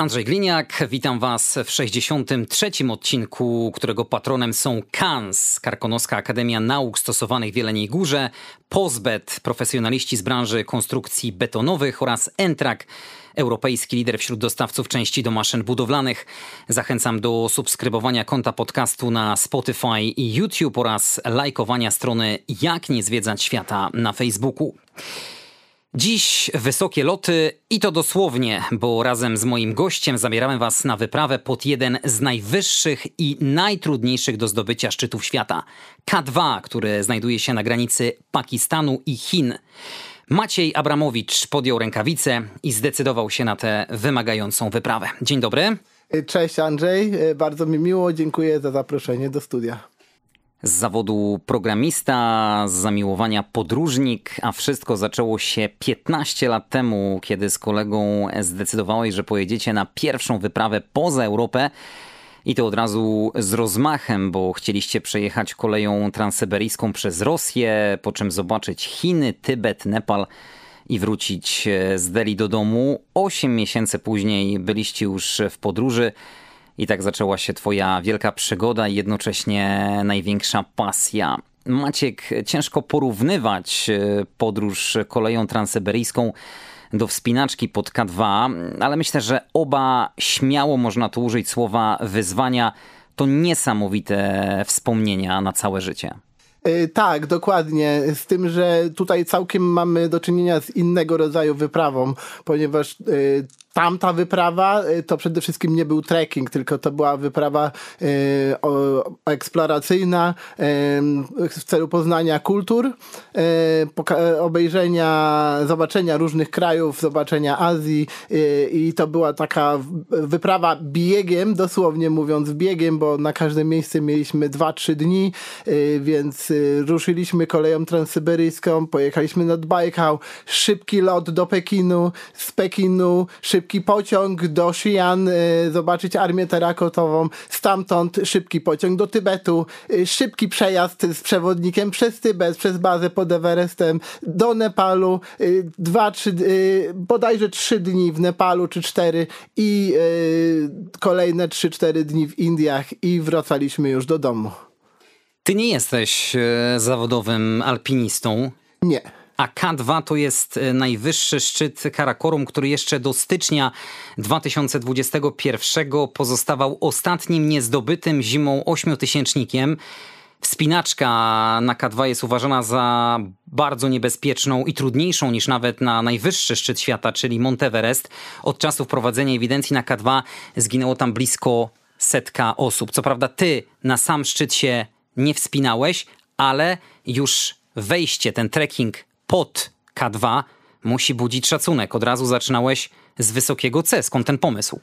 Andrzej Gliniak, witam Was w 63. odcinku, którego patronem są KANS, Karkonoska Akademia Nauk Stosowanych w Jeleniej Górze, Pozbet, profesjonaliści z branży konstrukcji betonowych oraz Entrak, europejski lider wśród dostawców części do maszyn budowlanych. Zachęcam do subskrybowania konta podcastu na Spotify i YouTube oraz lajkowania strony Jak nie zwiedzać świata na Facebooku. Dziś wysokie loty i to dosłownie, bo razem z moim gościem zabieramy Was na wyprawę pod jeden z najwyższych i najtrudniejszych do zdobycia szczytów świata K2, który znajduje się na granicy Pakistanu i Chin. Maciej Abramowicz podjął rękawice i zdecydował się na tę wymagającą wyprawę. Dzień dobry. Cześć Andrzej, bardzo mi miło, dziękuję za zaproszenie do studia z zawodu programista, z zamiłowania podróżnik, a wszystko zaczęło się 15 lat temu, kiedy z kolegą zdecydowałeś, że pojedziecie na pierwszą wyprawę poza Europę. I to od razu z rozmachem, bo chcieliście przejechać koleją transsyberyjską przez Rosję, po czym zobaczyć Chiny, Tybet, Nepal i wrócić z Delhi do domu. Osiem miesięcy później byliście już w podróży. I tak zaczęła się Twoja wielka przygoda i jednocześnie największa pasja. Maciek, ciężko porównywać e, podróż koleją transyberyjską do wspinaczki pod K2, ale myślę, że oba śmiało można tu użyć słowa wyzwania. To niesamowite wspomnienia na całe życie. E, tak, dokładnie. Z tym, że tutaj całkiem mamy do czynienia z innego rodzaju wyprawą, ponieważ e, tamta wyprawa y, to przede wszystkim nie był trekking, tylko to była wyprawa y, o, eksploracyjna y, w celu poznania kultur, obejrzenia, zobaczenia różnych krajów, zobaczenia Azji i to była taka wyprawa biegiem, dosłownie mówiąc biegiem, bo na każde miejsce mieliśmy 2-3 dni, więc ruszyliśmy koleją transsyberyjską, pojechaliśmy nad Bajkał, szybki lot do Pekinu, z Pekinu szybki szybki pociąg do Xi'an, y, zobaczyć armię terakotową, stamtąd szybki pociąg do Tybetu, y, szybki przejazd z przewodnikiem przez Tybet, przez bazę pod Everestem, do Nepalu, y, dwa, trzy, bodajże trzy dni w Nepalu, czy cztery. I kolejne trzy, cztery dni w Indiach. I wracaliśmy już do domu. Ty nie jesteś zawodowym alpinistą. Nie a K2 to jest e, najwyższy szczyt Karakorum, który jeszcze do stycznia 2021 pozostawał ostatnim niezdobytym zimą ośmiotysięcznikiem. Wspinaczka na K2 jest uważana za bardzo niebezpieczną i trudniejszą niż nawet na najwyższy szczyt świata, czyli Monteverest. Od czasu wprowadzenia ewidencji na K2 zginęło tam blisko setka osób. Co prawda ty na sam szczyt się nie wspinałeś, ale już wejście, ten trekking pod K2 musi budzić szacunek. Od razu zaczynałeś z wysokiego C. Skąd ten pomysł?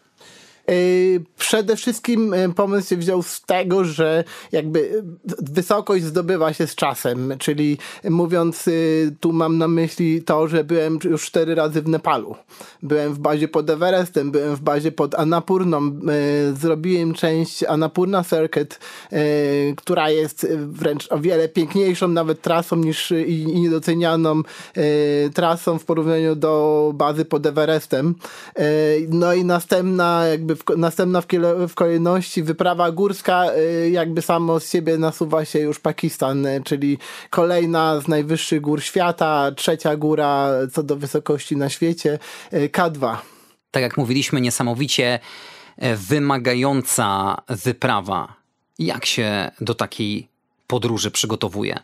Yy, przede wszystkim yy, pomysł się wziął z tego, że jakby yy, wysokość zdobywa się z czasem, czyli mówiąc, tu mam na myśli to, że byłem już cztery razy w Nepalu. Byłem w bazie pod Everestem, byłem w bazie pod Annapurną, zrobiłem część Annapurna Circuit, która jest wręcz o wiele piękniejszą nawet trasą niż i niedocenianą trasą w porównaniu do bazy pod Everestem. No i następna jakby w, następna w, w, kolejności wyprawa górska, y, jakby samo z siebie nasuwa się już Pakistan, y, czyli kolejna z najwyższych gór świata, trzecia góra co do wysokości na świecie, y, K2. Tak jak mówiliśmy, niesamowicie wymagająca wyprawa. Jak się do takiej podróży przygotowuje?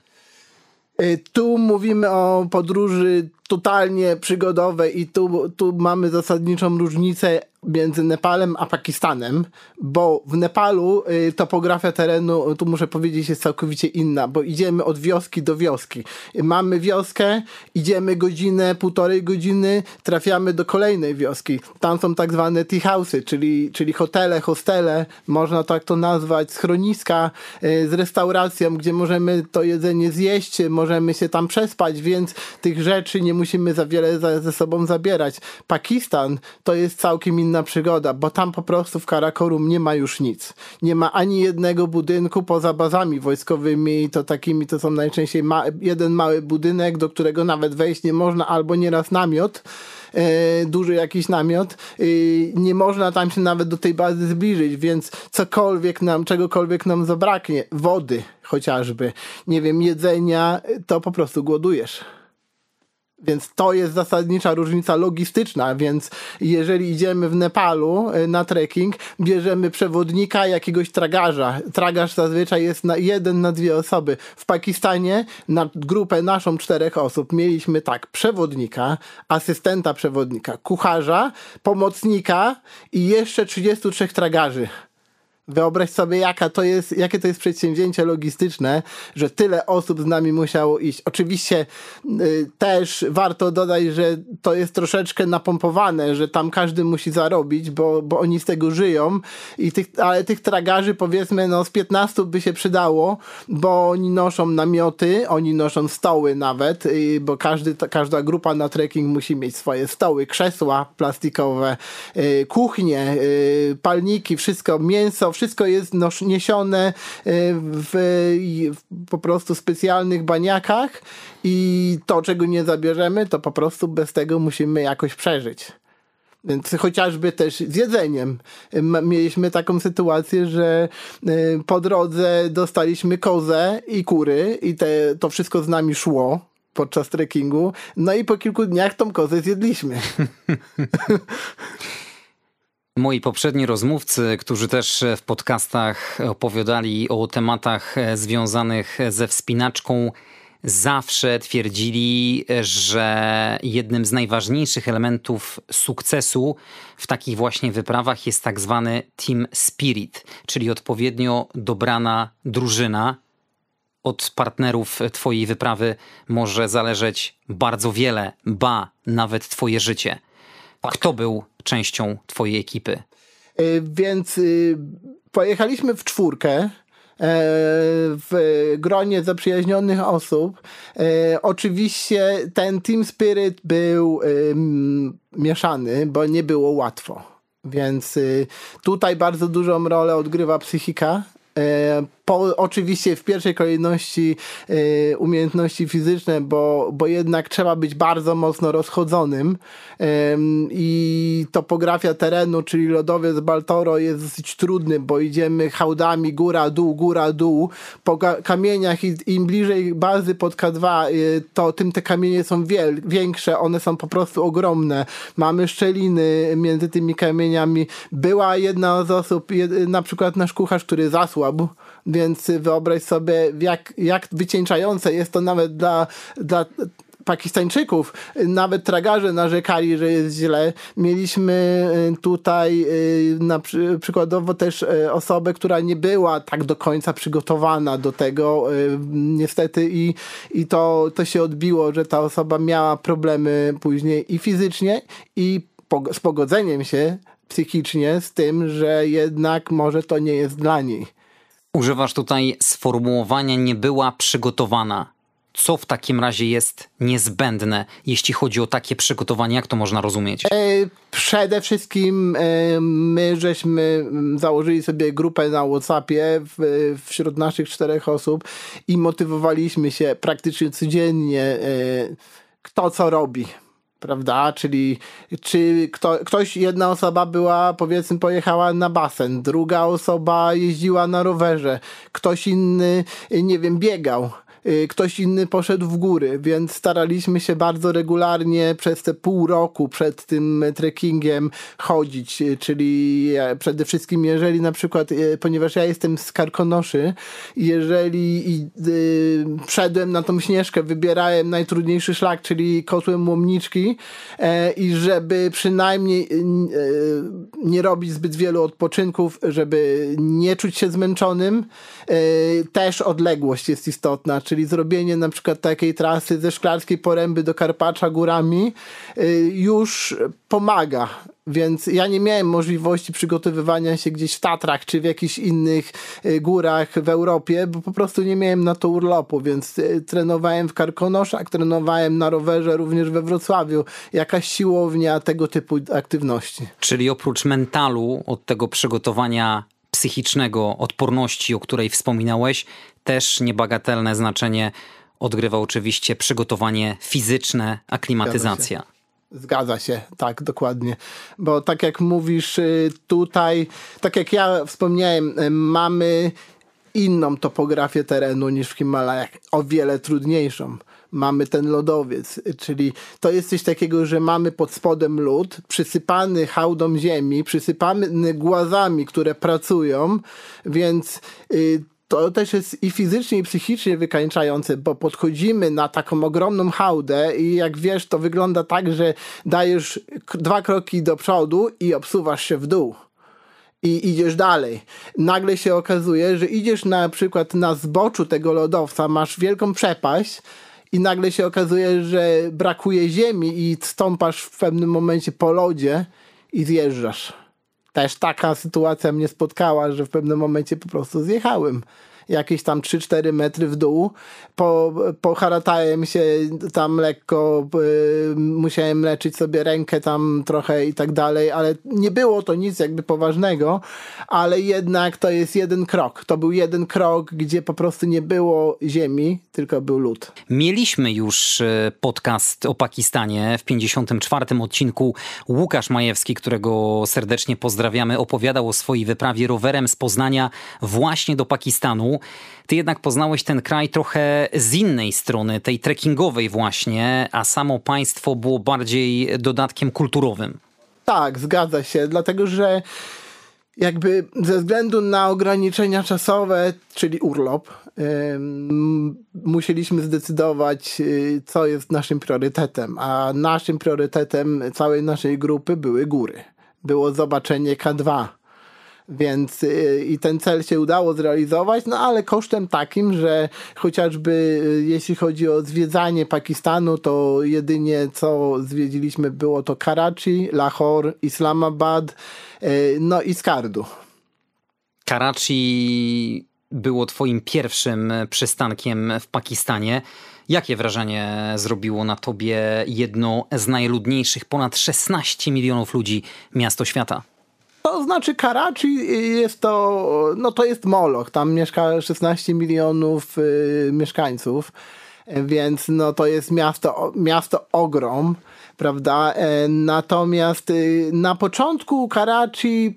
Tu mówimy o podróży totalnie przygodowej i tu, tu mamy zasadniczą różnicę między Nepalem a Pakistanem, bo w Nepalu y, topografia terenu, tu muszę powiedzieć, jest całkowicie inna, bo idziemy od wioski do wioski. Mamy wioskę, idziemy godzinę, półtorej godziny, trafiamy do kolejnej wioski. Tam są tak zwane tea house'y, czyli, czyli hotele, hostele, można tak to nazwać, schroniska y, z restauracją, gdzie możemy to jedzenie zjeść, możemy się tam przespać, więc tych rzeczy nie musimy za wiele ze sobą zabierać. Pakistan to jest całkiem inna przygoda, bo tam po prostu w Karakorum nie ma już nic. Nie ma ani jednego budynku poza bazami wojskowymi, to takimi to są najczęściej ma jeden mały budynek, do którego nawet wejść nie można, albo nieraz namiot e, duży jakiś namiot. Nie można tam się nawet do tej bazy zbliżyć, więc cokolwiek nam, czegokolwiek nam zabraknie, wody chociażby, nie wiem, jedzenia, to po prostu głodujesz. Więc to jest zasadnicza różnica logistyczna, więc jeżeli idziemy w Nepalu y, na trekking, bierzemy przewodnika jakiegoś tragarza. Tragarz zazwyczaj jest na jeden na dwie osoby. W Pakistanie na grupę naszą czterech osób mieliśmy tak, przewodnika, asystenta przewodnika, kucharza, pomocnika i jeszcze 33 tragarzy. Wyobraź sobie, jaka to jest, jakie to jest przedsięwzięcie logistyczne, że tyle osób z nami musiało iść. Oczywiście y, też warto dodać, że to jest troszeczkę napompowane, że tam każdy musi zarobić, bo, bo oni z tego żyją, I tych, ale tych tragarzy powiedzmy no z 15 by się przydało, bo oni noszą namioty, oni noszą stoły nawet, y, bo każdy, każda grupa na trekking musi mieć swoje stoły, krzesła plastikowe, y, kuchnie, y, palniki, wszystko, mięso, wszystko jest niesione e, w, w po prostu specjalnych baniakach i to, czego nie zabierzemy, to po prostu bez tego musimy jakoś przeżyć. Więc chociażby też z jedzeniem. Mieliśmy taką sytuację, że e, po drodze dostaliśmy kozę i kury i te, to wszystko z nami szło podczas trekkingu. No i po kilku dniach tą kozę zjedliśmy. Moi poprzedni rozmówcy, którzy też w podcastach opowiadali o tematach związanych ze wspinaczką, zawsze twierdzili, że jednym z najważniejszych elementów sukcesu w takich właśnie wyprawach jest tak zwany team spirit, czyli odpowiednio dobrana drużyna. Od partnerów Twojej wyprawy może zależeć bardzo wiele, ba, nawet Twoje życie. Kto był częścią twojej ekipy? Y, więc y, pojechaliśmy w czwórkę e, w gronie zaprzyjaźnionych osób. E, oczywiście ten team spirit był mieszany, bo nie było łatwo. Więc y, tutaj bardzo dużą rolę odgrywa psychika. E, po, oczywiście w pierwszej kolejności y, umiejętności fizyczne, bo, bo jednak trzeba być bardzo mocno rozchodzonym y, i topografia terenu, czyli lodowiec Baltoro jest dosyć trudny, bo idziemy hałdami góra, dół, góra, dół. Po kamieniach i im bliżej bazy pod K2, y, to tym te kamienie są wiel, większe, one są po prostu ogromne. Mamy szczeliny między tymi kamieniami. Była jedna z osób, jed, na przykład nasz kucharz, który zasłabł, więc wyobraź sobie, jak, jak wycieńczające jest to nawet dla, dla Pakistańczyków, nawet tragarze narzekali, że jest źle. Mieliśmy y, tutaj y, na przykładowo też y, osobę, która nie była tak do końca przygotowana do tego, niestety i, i to, to się odbiło, że ta osoba miała problemy później i fizycznie i z pogodzeniem się psychicznie z tym, że jednak może to nie jest dla niej. Używasz tutaj sformułowania nie była przygotowana. Co w takim razie jest niezbędne, jeśli chodzi o takie przygotowanie? Jak to można rozumieć? E, przede wszystkim e, my żeśmy założyli sobie grupę na Whatsappie wśród naszych czterech osób i motywowaliśmy się praktycznie codziennie, e, kto co robi prawda? Czyli czy kto, ktoś, jedna osoba była, powiedzmy, pojechała na basen, druga osoba jeździła na rowerze, ktoś inny, nie wiem, biegał ktoś inny poszedł w góry, więc staraliśmy się bardzo regularnie przez te pół roku przed tym trekkingiem chodzić, y, czyli przede wszystkim jeżeli na przykład, y, ponieważ ja jestem z Karkonoszy, jeżeli y, wszedłem na tą śnieżkę, wybierałem najtrudniejszy szlak, czyli kotłem łomniczki e, i żeby przynajmniej e, nie robić zbyt wielu odpoczynków, żeby nie czuć się zmęczonym, e, też odległość jest istotna, czyli zrobienie na przykład takiej trasy ze Szklarskiej Poręby do Karpacza górami już pomaga więc ja nie miałem możliwości przygotowywania się gdzieś w Tatrach czy w jakichś innych y, górach w Europie, bo po prostu nie miałem na to urlopu, więc y, trenowałem w Karkonoszach, trenowałem na rowerze również we Wrocławiu. Jakaś siłownia, tego typu aktywności. Czyli oprócz mentalu, od tego przygotowania psychicznego, odporności, o której wspominałeś, też niebagatelne znaczenie odgrywa oczywiście przygotowanie fizyczne, aklimatyzacja. Zgadza się, tak, dokładnie. Bo tak jak mówisz y, tutaj, tak jak ja wspomniałem, y, mamy inną topografię terenu niż w Himalajach, o wiele trudniejszą. Mamy ten lodowiec, czyli to jest coś takiego, że mamy pod spodem lód, przysypany hałdą ziemi, przysypany głazami, które pracują, więc y, to też jest i fizycznie, i psychicznie wykańczające, bo podchodzimy na taką ogromną hałdę i jak wiesz, to wygląda tak, że dajesz dwa kroki do przodu i obsuwasz się w dół i idziesz dalej. Nagle się okazuje, że idziesz na przykład na zboczu tego lodowca, masz wielką przepaść i nagle się okazuje, że brakuje ziemi i stąpasz w pewnym momencie po lodzie i zjeżdżasz też taka sytuacja mnie spotkała, że w pewnym momencie po prostu zjechałem jakieś tam 3-4 metry w dół. Po, poharatałem się tam lekko, y, musiałem leczyć sobie rękę tam trochę i tak dalej, ale nie było to nic jakby poważnego, ale jednak to jest jeden krok. To był jeden krok, gdzie po prostu nie było ziemi, tylko był lód. Mieliśmy już y, podcast o Pakistanie w 54 odcinku. Łukasz Majewski, którego serdecznie pozdrawiamy, opowiadał o swojej wyprawie rowerem z Poznania właśnie do Pakistanu. Ty jednak poznałeś ten kraj trochę z innej strony, tej trekkingowej właśnie, a samo państwo było bardziej dodatkiem kulturowym. Tak, zgadza się, dlatego że jakby ze względu na ograniczenia czasowe, czyli urlop, musieliśmy zdecydować, yy, co jest naszym priorytetem. A naszym priorytetem całej naszej grupy były góry. Było zobaczenie K2 więc y, i ten cel się udało zrealizować, no ale kosztem takim, że chociażby y, jeśli chodzi o zwiedzanie Pakistanu, to jedynie co zwiedziliśmy było to Karachi, Lahore, Islamabad, y, no i Skardu. Karachi było twoim pierwszym przystankiem w Pakistanie. Jakie wrażenie zrobiło na tobie jedno z najludniejszych, ponad 16 milionów ludzi miasto świata? To znaczy Karachi jest to, no to jest Moloch, tam mieszka 16 milionów y, mieszkańców, więc no to jest miasto, miasto ogrom, prawda? E, natomiast y, na początku Karachi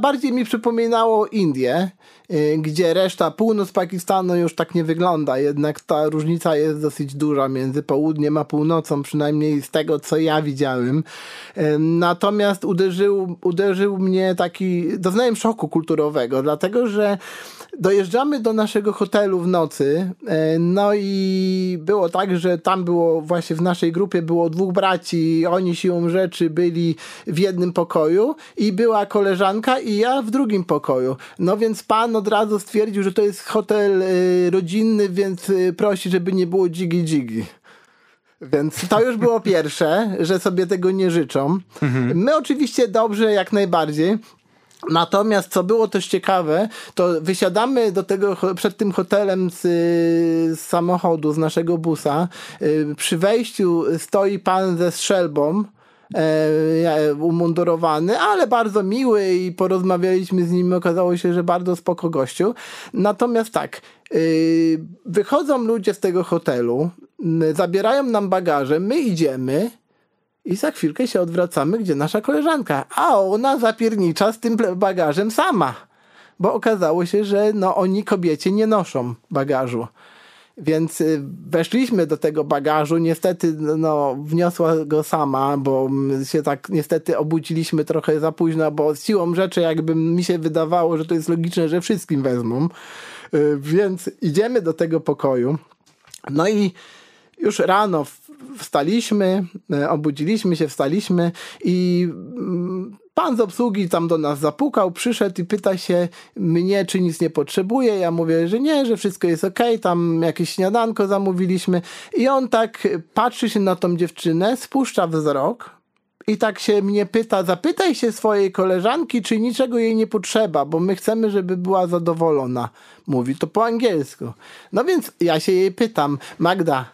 bardziej mi przypominało Indię, Y, gdzie reszta, północ Pakistanu już tak nie wygląda, jednak ta różnica jest dosyć duża między południem a północą, przynajmniej z tego, co ja widziałem. Y, natomiast uderzył, uderzył mnie taki, doznałem szoku kulturowego, dlatego, że dojeżdżamy do naszego hotelu w nocy, y, no i było tak, że tam było właśnie w naszej grupie było dwóch braci, oni siłą rzeczy byli w jednym pokoju i była koleżanka i ja w drugim pokoju. No więc pan od razu stwierdził, że to jest hotel y, rodzinny, więc y, prosi, żeby nie było dzigi dzigi. Więc to już było pierwsze, że sobie tego nie życzą. Mhm. My oczywiście dobrze, jak najbardziej. Natomiast co było też ciekawe, to wysiadamy do tego, przed tym hotelem z, z samochodu, z naszego busa. Y, przy wejściu stoi pan ze strzelbą e, umundurowany, ale bardzo miły i porozmawialiśmy z nim, okazało się, że bardzo spoko gościu. Natomiast tak, y, wychodzą ludzie z tego hotelu, zabierają nam bagaże, my idziemy, i za chwilkę się odwracamy, gdzie nasza koleżanka, a ona zapiernicza z tym bagażem sama, bo okazało się, że no, oni kobiecie nie noszą bagażu. Więc y, weszliśmy do tego bagażu. Niestety, no, wniosła go sama, bo się tak niestety obudziliśmy trochę za późno, bo siłą rzeczy, jakby mi się wydawało, że to jest logiczne, że wszystkim wezmą. Y, więc idziemy do tego pokoju. No i już rano wstaliśmy, y, obudziliśmy się, wstaliśmy i mm, Pan z obsługi tam do nas zapukał, przyszedł i pyta się mnie, czy nic nie potrzebuje. Ja mówię, że nie, że wszystko jest ok, tam jakieś śniadanko zamówiliśmy. I on tak patrzy się na tą dziewczynę, spuszcza wzrok i tak się mnie pyta, zapytaj się swojej koleżanki, czy niczego jej nie potrzeba, bo my chcemy, żeby była zadowolona. Mówi to po angielsku. No więc ja się jej pytam, Magda,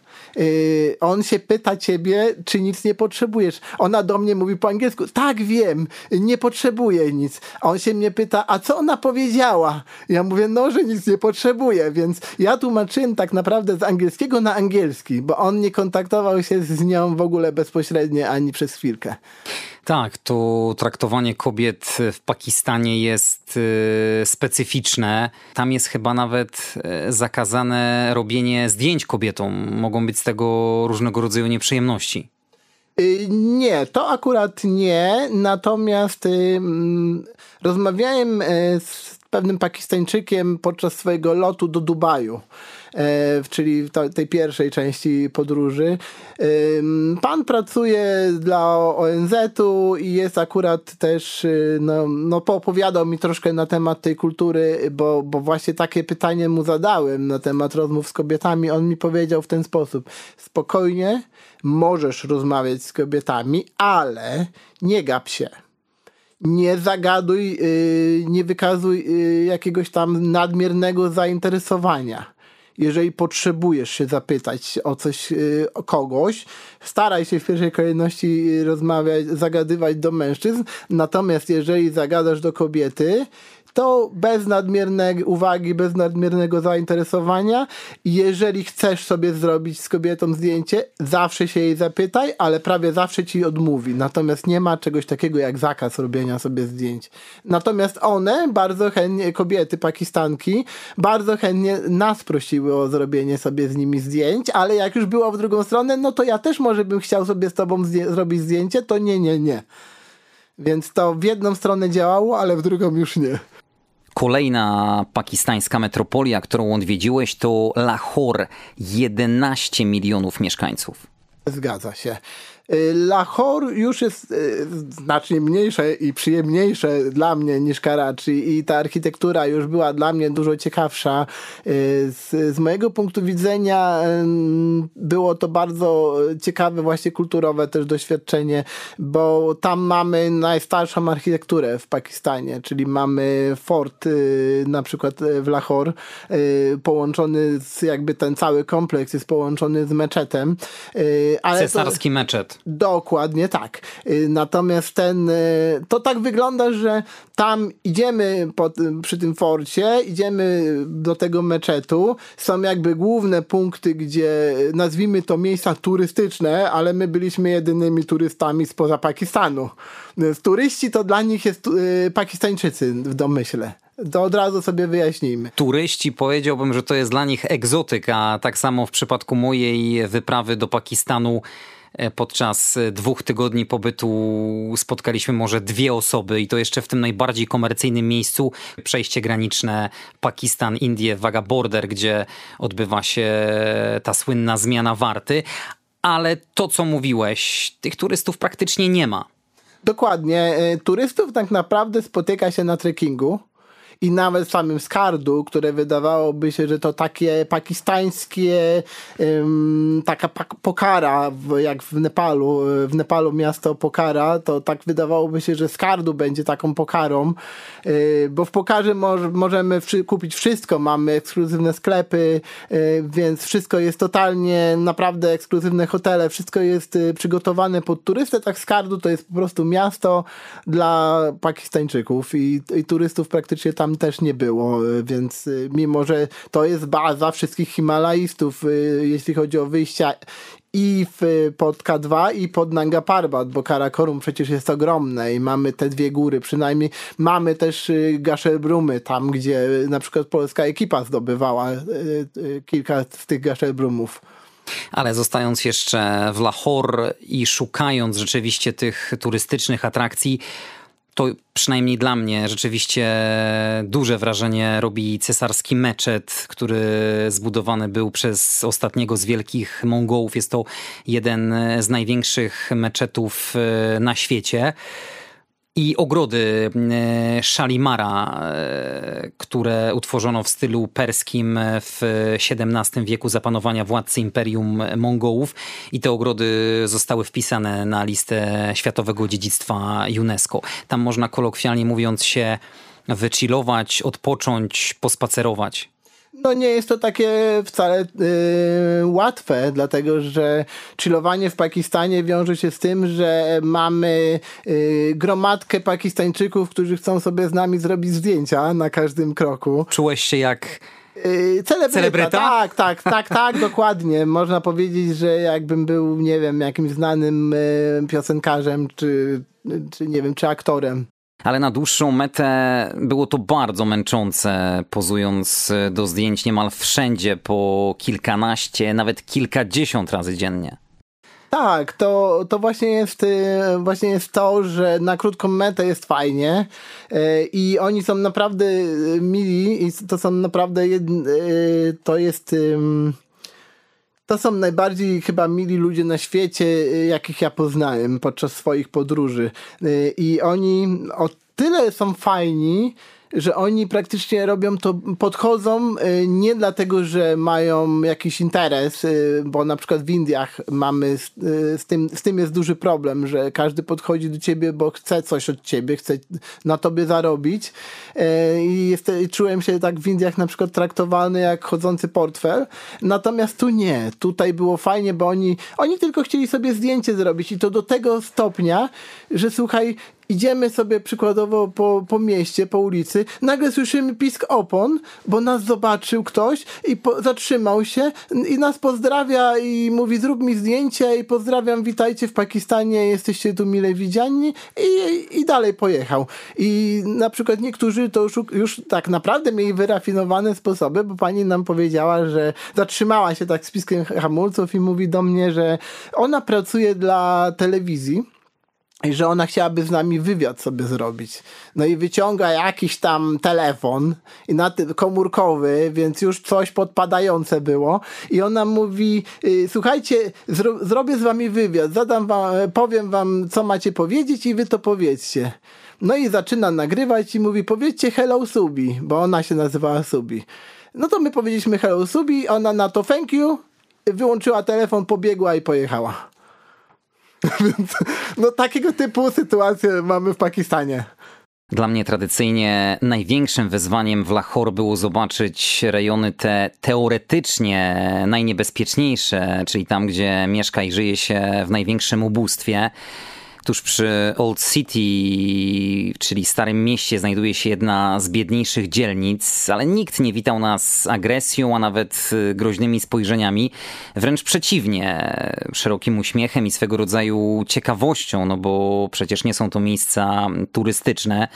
on się pyta ciebie, czy nic nie potrzebujesz. Ona do mnie mówi po angielsku, tak wiem, nie potrzebuję nic. A on się mnie pyta, a co ona powiedziała? Ja mówię, no, że nic nie potrzebuje, więc ja tłumaczyłem tak naprawdę z angielskiego na angielski, bo on nie kontaktował się z nią w ogóle bezpośrednio ani przez chwilkę. Tak, to traktowanie kobiet w Pakistanie jest y, specyficzne. Tam jest chyba nawet y, zakazane robienie zdjęć kobietom. Mogą być z tego różnego rodzaju nieprzyjemności. Y, nie, to akurat nie. Natomiast mm, rozmawiałem z pewnym Pakistańczykiem podczas swojego lotu do Dubaju. E, czyli tej pierwszej części podróży. Pan pracuje dla ONZ-u i jest akurat też, y, no, no poopowiadał mi troszkę na temat tej kultury, bo, bo właśnie takie pytanie mu zadałem na temat rozmów z kobietami. On mi powiedział w ten sposób: spokojnie, możesz rozmawiać z kobietami, ale nie gap się nie zagaduj, y, nie wykazuj y, jakiegoś tam nadmiernego zainteresowania jeżeli potrzebujesz się zapytać o coś, y, o kogoś, staraj się w pierwszej kolejności rozmawiać, zagadywać do mężczyzn, natomiast jeżeli zagadasz do kobiety, to bez nadmiernej uwagi, bez nadmiernego zainteresowania. Jeżeli chcesz sobie zrobić z kobietą zdjęcie, zawsze się jej zapytaj, ale prawie zawsze ci odmówi. Natomiast nie ma czegoś takiego jak zakaz robienia sobie zdjęć. Natomiast one bardzo chętnie, kobiety pakistanki, bardzo chętnie nas prosiły o zrobienie sobie z nimi zdjęć, ale jak już było w drugą stronę, no to ja też może bym chciał sobie z tobą zdję zrobić zdjęcie, to nie, nie, nie. Więc to w jedną stronę działało, ale w drugą już nie. Kolejna pakistańska metropolia, którą odwiedziłeś, to Lahore, 11 milionów mieszkańców. Zgadza się. Y, Lahore już jest y, znacznie mniejsze i przyjemniejsze dla mnie niż Karachi i ta architektura już była dla mnie dużo ciekawsza. Y, z, z mojego punktu widzenia było to bardzo ciekawe właśnie kulturowe też doświadczenie, bo tam mamy najstarszą architekturę w Pakistanie, czyli mamy fort na przykład w Lahore połączony z jakby ten cały kompleks jest połączony z meczetem. Ale to... meczet. Dokładnie tak. Y, natomiast ten, y, to tak wygląda, że tam idziemy przy tym forcie, idziemy do tego meczetu. Są jakby główne punkty, gdzie nazwijmy to miejsca turystyczne, ale my byliśmy jedynymi turystami spoza Pakistanu. Y, turyści to dla nich jest Pakistańczycy w domyśle. To od razu sobie wyjaśnijmy. Turyści powiedziałbym, że to jest dla nich egzotyka. Tak samo w przypadku mojej wyprawy do Pakistanu podczas e, dwóch tygodni pobytu spotkaliśmy może dwie osoby i to jeszcze w tym najbardziej komercyjnym miejscu, przejście graniczne Pakistan, Indie, Waga Border, gdzie odbywa się ta słynna zmiana warty. Ale to, co mówiłeś, tych turystów praktycznie nie ma. Dokładnie. E, turystów tak naprawdę spotyka się na trekkingu i nawet samym Skardu, które wydawałoby się, że to takie pakistańskie taka Pokara, jak w Nepalu, w Nepalu miasto Pokara, to tak wydawałoby się, że Skardu będzie taką Pokarą, yy, bo w Pokarze możemy kupić wszystko, mamy ekskluzywne sklepy, yy, więc wszystko jest totalnie naprawdę ekskluzywne hotele, wszystko jest yy, przygotowane pod turystę, tak Skardu to jest po prostu miasto dla Pakistańczyków i, i turystów praktycznie tam też nie było, y, więc y, mimo, że to jest baza wszystkich Himalajstów, y, jeśli chodzi o wyjścia i w, pod K2 i pod Nanga Parbat, bo Karakorum przecież jest ogromne i mamy te dwie góry, przynajmniej mamy też Gaszelbrumy, tam gdzie na przykład polska ekipa zdobywała kilka z tych Gaszelbrumów. Ale zostając jeszcze w Lahore i szukając rzeczywiście tych turystycznych atrakcji, to przynajmniej dla mnie rzeczywiście duże wrażenie robi cesarski meczet, który zbudowany był przez ostatniego z wielkich Mongołów. Jest to jeden z największych meczetów e, na świecie i ogrody e, Shalimara, e, które utworzono w stylu perskim w XVII wieku zapanowania władcy Imperium Mongołów i te ogrody zostały wpisane na listę Światowego Dziedzictwa UNESCO. Tam można kolokwialnie mówiąc się wychillować, odpocząć, pospacerować. No nie jest to takie wcale yy, łatwe, dlatego że chillowanie w Pakistanie wiąże się z tym, że mamy yy, gromadkę Pakistańczyków, którzy chcą sobie z nami zrobić zdjęcia na każdym kroku. Czułeś się jak Yy, celebryta, celebryta? Tak, tak, tak, tak, dokładnie. Można powiedzieć, że jakbym był, nie wiem, jakimś znanym yy, piosenkarzem, czy, czy nie wiem, czy aktorem ale na dłuższą metę było to bardzo męczące, pozując do zdjęć niemal wszędzie po kilkanaście, nawet kilkadziesiąt razy dziennie. Tak, to, to właśnie, jest, y, właśnie jest to, że na krótką metę jest fajnie y, i oni są naprawdę mili i to są naprawdę, to jest to są najbardziej chyba mili ludzie na świecie, y, jakich ja poznałem podczas swoich podróży. Y, I oni o tyle są fajni, że oni praktycznie robią to, podchodzą y, nie dlatego, że mają jakiś interes, y, bo na przykład w Indiach mamy y, z, tym, z tym jest duży problem, że każdy podchodzi do ciebie, bo chce coś od ciebie, chce na tobie zarobić. I jest, czułem się tak w Indiach na przykład traktowany jak chodzący portfel, natomiast tu nie, tutaj było fajnie, bo oni, oni tylko chcieli sobie zdjęcie zrobić i to do tego stopnia, że słuchaj, idziemy sobie przykładowo po, po mieście, po ulicy, nagle słyszymy pisk opon, bo nas zobaczył ktoś i po, zatrzymał się i nas pozdrawia i mówi zrób mi zdjęcie i pozdrawiam, witajcie w Pakistanie, jesteście tu mile widziani. I, i dalej pojechał. I na przykład niektórzy to już, już tak naprawdę mieli wyrafinowane sposoby, bo pani nam powiedziała, że zatrzymała się tak z piskiem hamulców i mówi do mnie, że ona pracuje dla telewizji i że ona chciałaby z nami wywiad sobie zrobić. No i wyciąga jakiś tam telefon i na tym komórkowy, więc już coś podpadające było i ona mówi, y, słuchajcie, zro zrobię z wami wywiad, zadam wam, powiem wam, co macie powiedzieć i wy to powiedzcie. No i zaczyna nagrywać i mówi, powiedzcie hello Subi, bo ona się nazywała Subi. No to my powiedzieliśmy hello Subi, ona na to thank you, wyłączyła telefon, pobiegła i pojechała. Więc no takiego typu sytuacje mamy w Pakistanie. Dla mnie tradycyjnie największym wyzwaniem w Lahore było zobaczyć rejony te teoretycznie najniebezpieczniejsze, czyli tam, gdzie mieszka i żyje się w największym ubóstwie. Tuż przy Old City, czyli Starym Mieście, znajduje się jedna z biedniejszych dzielnic, ale nikt nie witał nas agresją, a nawet y, groźnymi spojrzeniami. Wręcz przeciwnie, szerokim uśmiechem i swego rodzaju ciekawością, no bo przecież nie są to miejsca turystyczne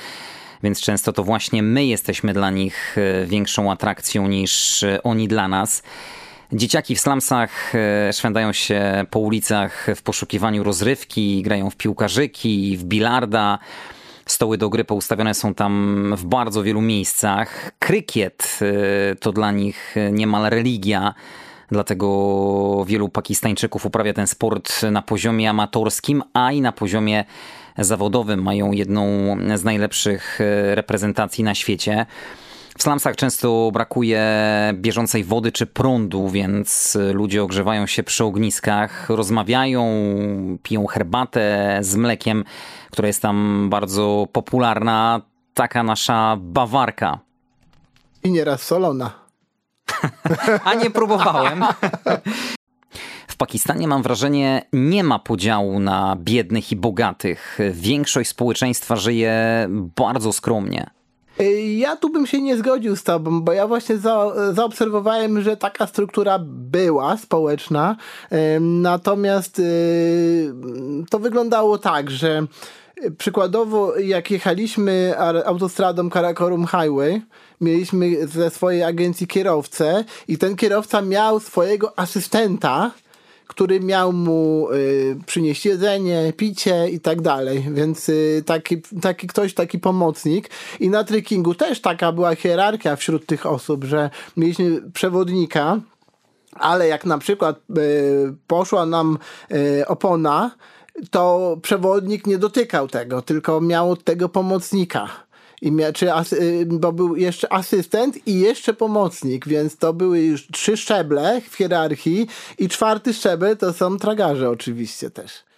więc często to właśnie my jesteśmy dla nich y, większą atrakcją niż y, oni dla nas. Dzieciaki w slumsach e, szwędają się po ulicach w poszukiwaniu rozrywki, grają w piłkarzyki, w bilarda. Stoły do gry poustawione są tam w bardzo wielu miejscach. Krykiet e, to dla nich niemal religia. Dlatego wielu Pakistańczyków uprawia ten sport na poziomie amatorskim, a i na poziomie zawodowym. Mają jedną z najlepszych e, reprezentacji na świecie. W slumsach często brakuje bieżącej wody czy prądu, więc ludzie ogrzewają się przy ogniskach, rozmawiają, piją herbatę z mlekiem, która jest tam bardzo popularna. Taka nasza bawarka. I nieraz solona. A nie próbowałem. W Pakistanie mam wrażenie, nie ma podziału na biednych i bogatych. Większość społeczeństwa żyje bardzo skromnie. Ja tu bym się nie zgodził z tobą, bo ja właśnie za, zaobserwowałem, że taka struktura była społeczna, natomiast y, to wyglądało tak, że przykładowo jak jechaliśmy autostradą Karakorum Highway, mieliśmy ze swojej agencji kierowcę i ten kierowca miał swojego asystenta, który miał mu y, przynieść jedzenie, picie i tak dalej. Więc y, taki, taki ktoś, taki pomocnik. I na trekkingu też taka była hierarchia wśród tych osób, że mieliśmy przewodnika, ale jak na przykład y, poszła nam y, opona, to przewodnik nie dotykał tego, tylko miał tego pomocnika. I mia, czy as, y, bo był jeszcze asystent i jeszcze pomocnik, więc to były już trzy szczeble w hierarchii i czwarty szczebel to są tragarze oczywiście też.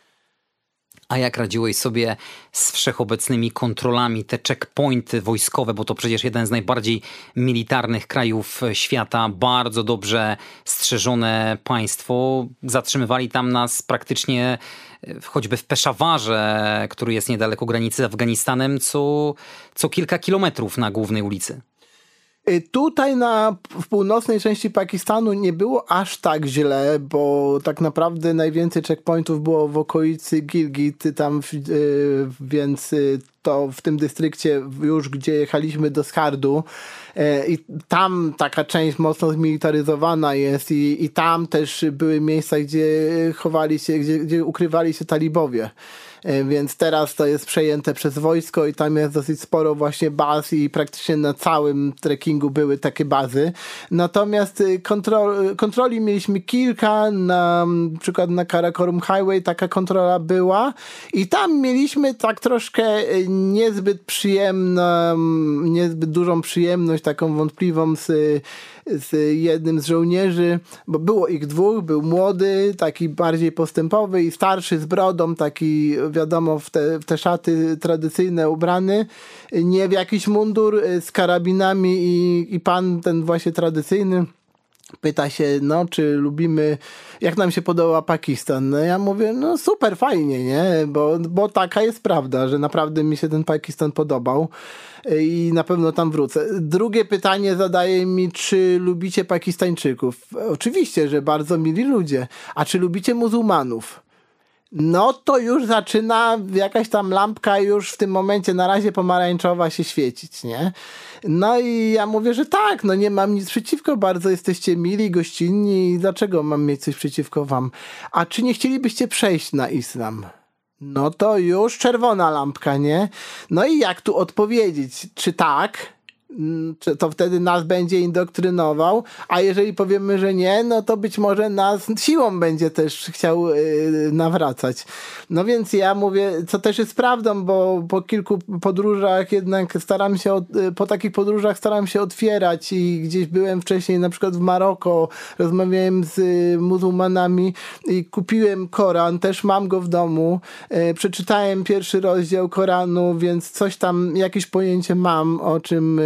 A jak radziłeś sobie z wszechobecnymi kontrolami, te checkpointy wojskowe, bo to przecież jeden z najbardziej militarnych krajów świata, bardzo dobrze strzeżone państwo. Zatrzymywali tam nas praktycznie e, choćby w Peszawarze, który jest niedaleko granicy z Afganistanem, co, co kilka kilometrów na głównej ulicy. Y, tutaj na, w północnej części Pakistanu nie było aż tak źle, bo tak naprawdę najwięcej checkpointów było w okolicy Gilgit, tam, y, więc y, to w tym dystrykcie już, gdzie jechaliśmy do Skardu i tam taka część mocno zmilitaryzowana jest i, i tam też były miejsca, gdzie chowali się, gdzie, gdzie ukrywali się talibowie. E, więc teraz to jest przejęte przez wojsko i tam jest dosyć sporo właśnie baz i praktycznie na całym trekkingu były takie bazy. Natomiast y, kontrol, kontroli mieliśmy kilka, na przykład na Karakorum Highway taka kontrola była i tam mieliśmy tak troszkę y, niezbyt przyjemną, niezbyt dużą przyjemność, taką wątpliwą z z jednym z żołnierzy, bo było ich dwóch, był młody, taki bardziej postępowy i starszy z brodą, taki wiadomo w te, w te szaty tradycyjne ubrany, nie w jakiś mundur y, z karabinami i, i pan ten właśnie tradycyjny pyta się, no, czy lubimy, jak nam się podoba Pakistan. No ja mówię, no super, fajnie, nie? Bo, bo taka jest prawda, że naprawdę mi się ten Pakistan podobał i na pewno tam wrócę. Drugie pytanie zadaje mi, czy lubicie Pakistańczyków? Oczywiście, że bardzo mili ludzie. A czy lubicie muzułmanów? No to już zaczyna jakaś tam lampka już w tym momencie na razie pomarańczowa się świecić, nie? No i ja mówię, że tak, no nie mam nic przeciwko, bardzo jesteście mili, gościnni, dlaczego mam mieć coś przeciwko wam? A czy nie chcielibyście przejść na islam? No to już czerwona lampka, nie? No i jak tu odpowiedzieć? Czy tak? Mm, to wtedy nas będzie indoktrynował, a jeżeli powiemy, że nie, no to być może nas siłą będzie też chciał yy, nawracać. No więc ja mówię, co też jest prawdą, bo po kilku podróżach jednak staram się, y, po takich podróżach staram się otwierać i gdzieś byłem wcześniej na przykład w Maroko, rozmawiałem z y, muzułmanami i kupiłem Koran, też mam go w domu, przeczytałem pierwszy rozdział Koranu, więc coś tam, jakieś pojęcie mam o czym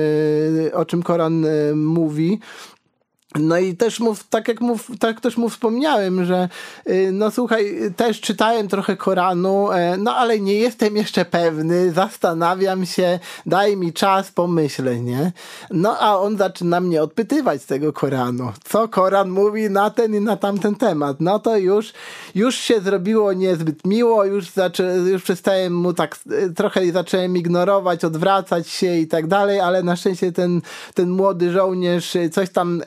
o czym Koran e, mówi. No i też mu, tak jak mu, tak też mu wspomniałem, że y, no słuchaj, też czytałem trochę Koranu, e, no ale nie jestem jeszcze pewny, zastanawiam się, daj mi czas, pomyślę, nie? No a on zaczyna mnie odpytywać z tego Koranu. Co Koran mówi na ten i na tamten temat? No to już, już się zrobiło niezbyt miło, już, zaczę, już przestałem mu tak, y, trochę zacząłem ignorować, odwracać się i tak dalej, ale na szczęście ten, ten młody żołnierz y, coś tam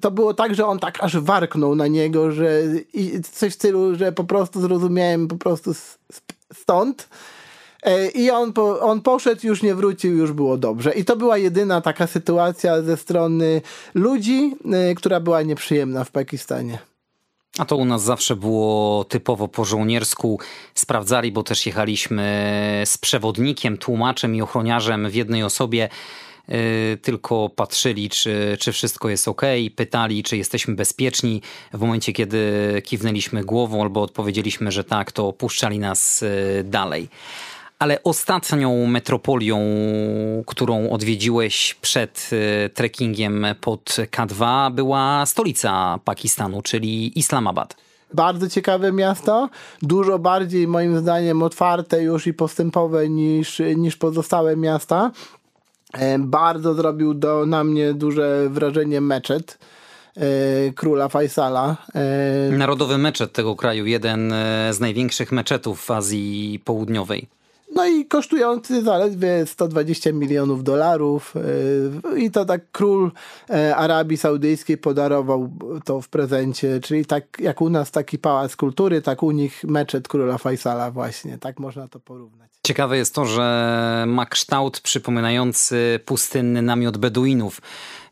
to było tak, że on tak aż warknął na niego, że coś w stylu, że po prostu zrozumiałem po prostu stąd. E, I on, po, on poszedł, już nie wrócił, już było dobrze. I to była jedyna taka sytuacja ze strony ludzi, e, która była nieprzyjemna w Pakistanie. A to u nas zawsze było typowo po żołniersku. Sprawdzali, bo też jechaliśmy z przewodnikiem, tłumaczem i ochroniarzem w jednej osobie tylko patrzyli, czy, czy wszystko jest ok, pytali, czy jesteśmy bezpieczni. W momencie, kiedy kiwnęliśmy głową albo odpowiedzieliśmy, że tak, to puszczali nas y, dalej. Ale ostatnią metropolią, którą odwiedziłeś przed y, trekkingiem pod K2, była stolica Pakistanu, czyli Islamabad bardzo ciekawe miasto, dużo bardziej moim zdaniem otwarte już i postępowe niż, niż pozostałe miasta. Bardzo zrobił do, na mnie duże wrażenie meczet króla Faisala. Narodowy meczet tego kraju, jeden z największych meczetów w Azji Południowej. No i kosztujący zaledwie 120 milionów dolarów. E, I to tak król e, Arabii Saudyjskiej podarował to w prezencie. Czyli tak jak u nas taki pałac kultury, tak u nich meczet króla Faisala właśnie. Tak można to porównać. Ciekawe jest to, że ma kształt przypominający pustynny namiot Beduinów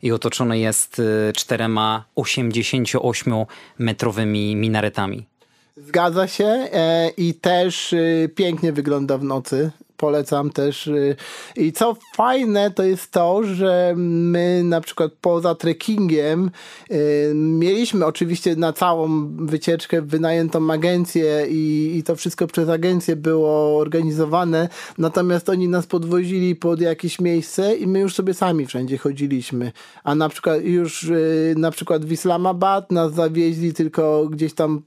i otoczony jest e, czterema 88-metrowymi minaretami. Zgadza się e, i też y, pięknie wygląda w nocy polecam też. Y, I co fajne, to jest to, że my na przykład poza trekkingiem y, mieliśmy oczywiście na całą wycieczkę wynajętą agencję i, i to wszystko przez agencję było organizowane, natomiast oni nas podwozili pod jakieś miejsce i my już sobie sami wszędzie chodziliśmy. A na przykład już y, na przykład w Islamabad nas zawieźli tylko gdzieś tam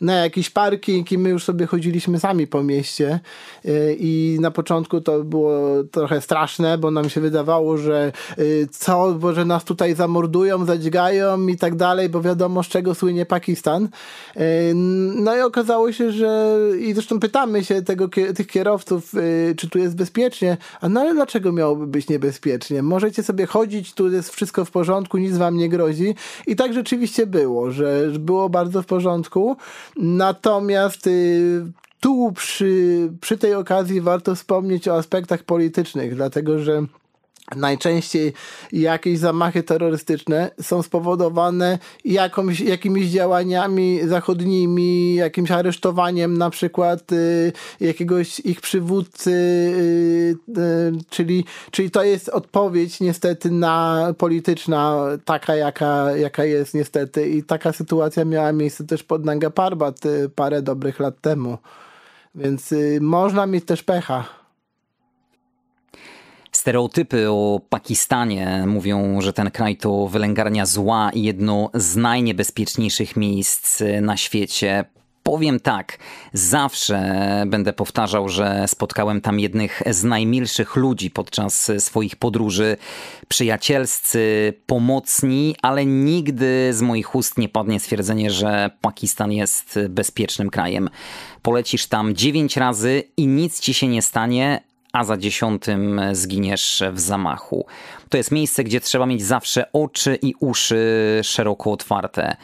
na jakiś parking i my już sobie chodziliśmy sami po mieście i i na początku to było trochę straszne, bo nam się wydawało, że y, co, bo że nas tutaj zamordują, zadźgają i tak dalej, bo wiadomo z czego słynie Pakistan. Y, no i okazało się, że i zresztą pytamy się tego, tych kierowców, y, czy tu jest bezpiecznie, a no ale dlaczego miałoby być niebezpiecznie? Możecie sobie chodzić, tu jest wszystko w porządku, nic wam nie grozi i tak rzeczywiście było, że było bardzo w porządku. Natomiast tu przy, przy tej okazji warto wspomnieć o aspektach politycznych, dlatego że najczęściej jakieś zamachy terrorystyczne są spowodowane jakąś, jakimiś działaniami zachodnimi, jakimś aresztowaniem na przykład y, jakiegoś ich przywódcy, y, y, czyli, czyli to jest odpowiedź niestety na polityczna, taka jaka, jaka jest niestety i taka sytuacja miała miejsce też pod Nanga Parbat y, parę dobrych lat temu. Więc y, można mieć też pecha. Stereotypy o Pakistanie mówią, że ten kraj to wylęgarnia zła i jedno z najniebezpieczniejszych miejsc na świecie. Powiem tak, zawsze będę powtarzał, że spotkałem tam jednych z najmilszych ludzi podczas swoich podróży. Przyjacielscy, pomocni, ale nigdy z moich ust nie padnie stwierdzenie, że Pakistan jest bezpiecznym krajem. Polecisz tam dziewięć razy i nic ci się nie stanie, a za dziesiątym zginiesz w zamachu. To jest miejsce, gdzie trzeba mieć zawsze oczy i uszy szeroko otwarte.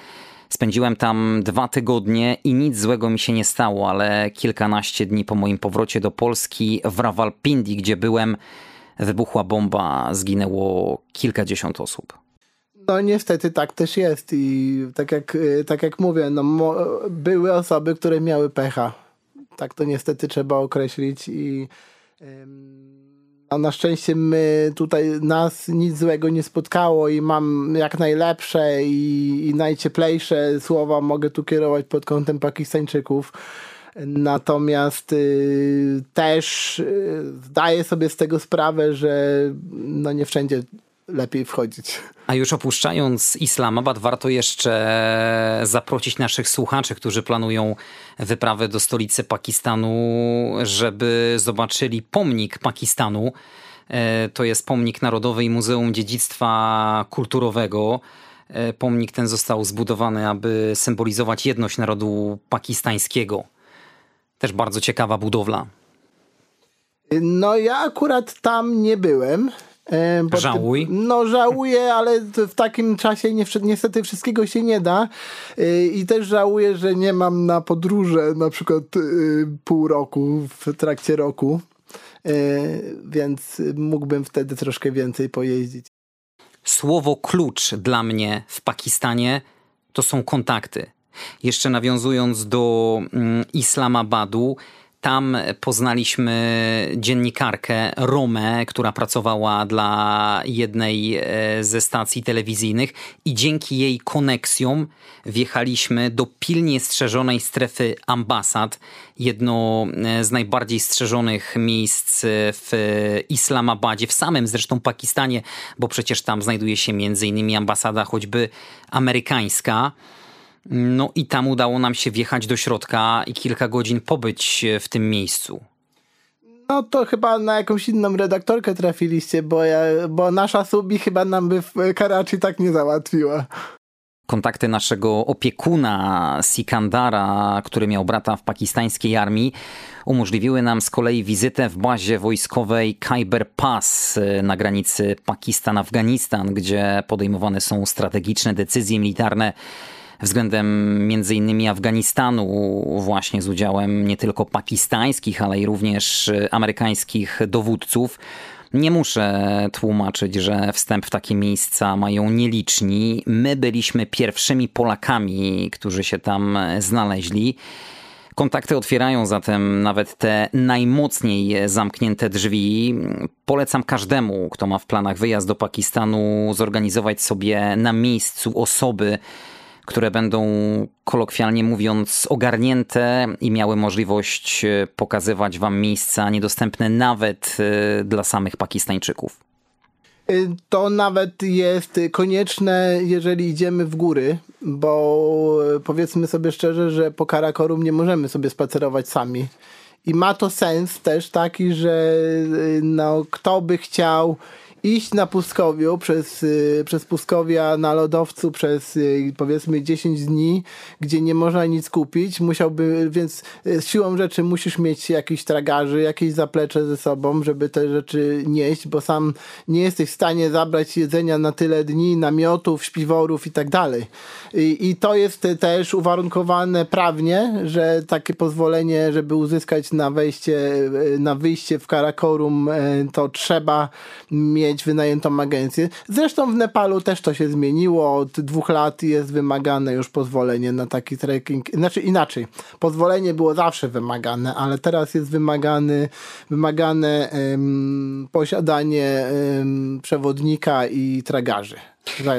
Spędziłem tam dwa tygodnie i nic złego mi się nie stało, ale kilkanaście dni po moim powrocie do Polski w Rawalpindi, gdzie byłem, wybuchła bomba, zginęło kilkadziesiąt osób. No niestety tak też jest i tak jak, tak jak mówię, no, były osoby, które miały pecha. Tak to niestety trzeba określić i a na szczęście my tutaj nas nic złego nie spotkało i mam jak najlepsze i, i najcieplejsze słowa mogę tu kierować pod kątem Pakistańczyków. Natomiast y, też y, zdaję sobie z tego sprawę, że no nie wszędzie lepiej wchodzić. A już opuszczając Islamabad, warto jeszcze zaprosić naszych słuchaczy, którzy planują wyprawę do stolicy Pakistanu, żeby zobaczyli pomnik Pakistanu. E, to jest pomnik Narodowy i Muzeum Dziedzictwa Kulturowego. E, pomnik ten został zbudowany, aby symbolizować jedność narodu pakistańskiego. Też bardzo ciekawa budowla. No ja akurat tam nie byłem. Żałuj? No żałuję, ale w takim czasie nie, niestety wszystkiego się nie da y, i też żałuję, że nie mam na podróże na przykład y, pół roku w trakcie roku, y, więc mógłbym wtedy troszkę więcej pojeździć. Słowo klucz dla mnie w Pakistanie to są kontakty. Jeszcze nawiązując do mm, Islamabadu, tam poznaliśmy dziennikarkę Romę, która pracowała dla jednej e, ze stacji telewizyjnych i dzięki jej koneksjom wjechaliśmy do pilnie strzeżonej strefy ambasad, jedno e, z najbardziej strzeżonych miejsc w Islamabadzie, w samym zresztą Pakistanie, bo przecież tam znajduje się między innymi ambasada choćby amerykańska. No i tam udało nam się wjechać do środka i kilka godzin pobyć w tym miejscu. No to chyba na jakąś inną redaktorkę trafiliście, bo, ja, bo nasza Subi chyba nam by w Karachi tak nie załatwiła. Kontakty naszego opiekuna Sikandara, który miał brata w pakistańskiej armii, umożliwiły nam z kolei wizytę w bazie wojskowej Khyber Pass na granicy Pakistan-Afganistan, gdzie podejmowane są strategiczne decyzje militarne względem między innymi Afganistanu, właśnie z udziałem nie tylko pakistańskich, ale i również amerykańskich dowódców. Nie muszę tłumaczyć, że wstęp w takie miejsca mają nieliczni. My byliśmy pierwszymi Polakami, którzy się tam znaleźli. Kontakty otwierają zatem nawet te najmocniej zamknięte drzwi. Polecam każdemu, kto ma w planach wyjazd do Pakistanu, zorganizować sobie na miejscu osoby, które będą kolokwialnie mówiąc ogarnięte i miały możliwość e, pokazywać wam miejsca niedostępne nawet e, dla samych Pakistańczyków. Y, to nawet jest konieczne, jeżeli idziemy w góry, bo e, powiedzmy sobie szczerze, że po Karakorum nie możemy sobie spacerować sami. I ma to sens też taki, że no, kto by chciał iść na pustkowiu przez, y, przez pustkowia na lodowcu przez y, powiedzmy 10 dni, gdzie nie można nic kupić, musiałby, więc y, siłą rzeczy musisz mieć jakiś tragarzy, jakieś zaplecze ze sobą, żeby te rzeczy nieść, bo sam nie jesteś w stanie zabrać jedzenia na tyle dni, namiotów, śpiworów i tak dalej. I to jest też uwarunkowane prawnie, że takie pozwolenie, żeby uzyskać na wejście, na wyjście w Karakorum, to trzeba mieć mieć wynajętą agencję. Zresztą w Nepalu też to się zmieniło. Od dwóch lat jest wymagane już pozwolenie na taki trekking. Znaczy inaczej. Pozwolenie było zawsze wymagane, ale teraz jest wymagany, wymagane um, posiadanie um, przewodnika i tragarzy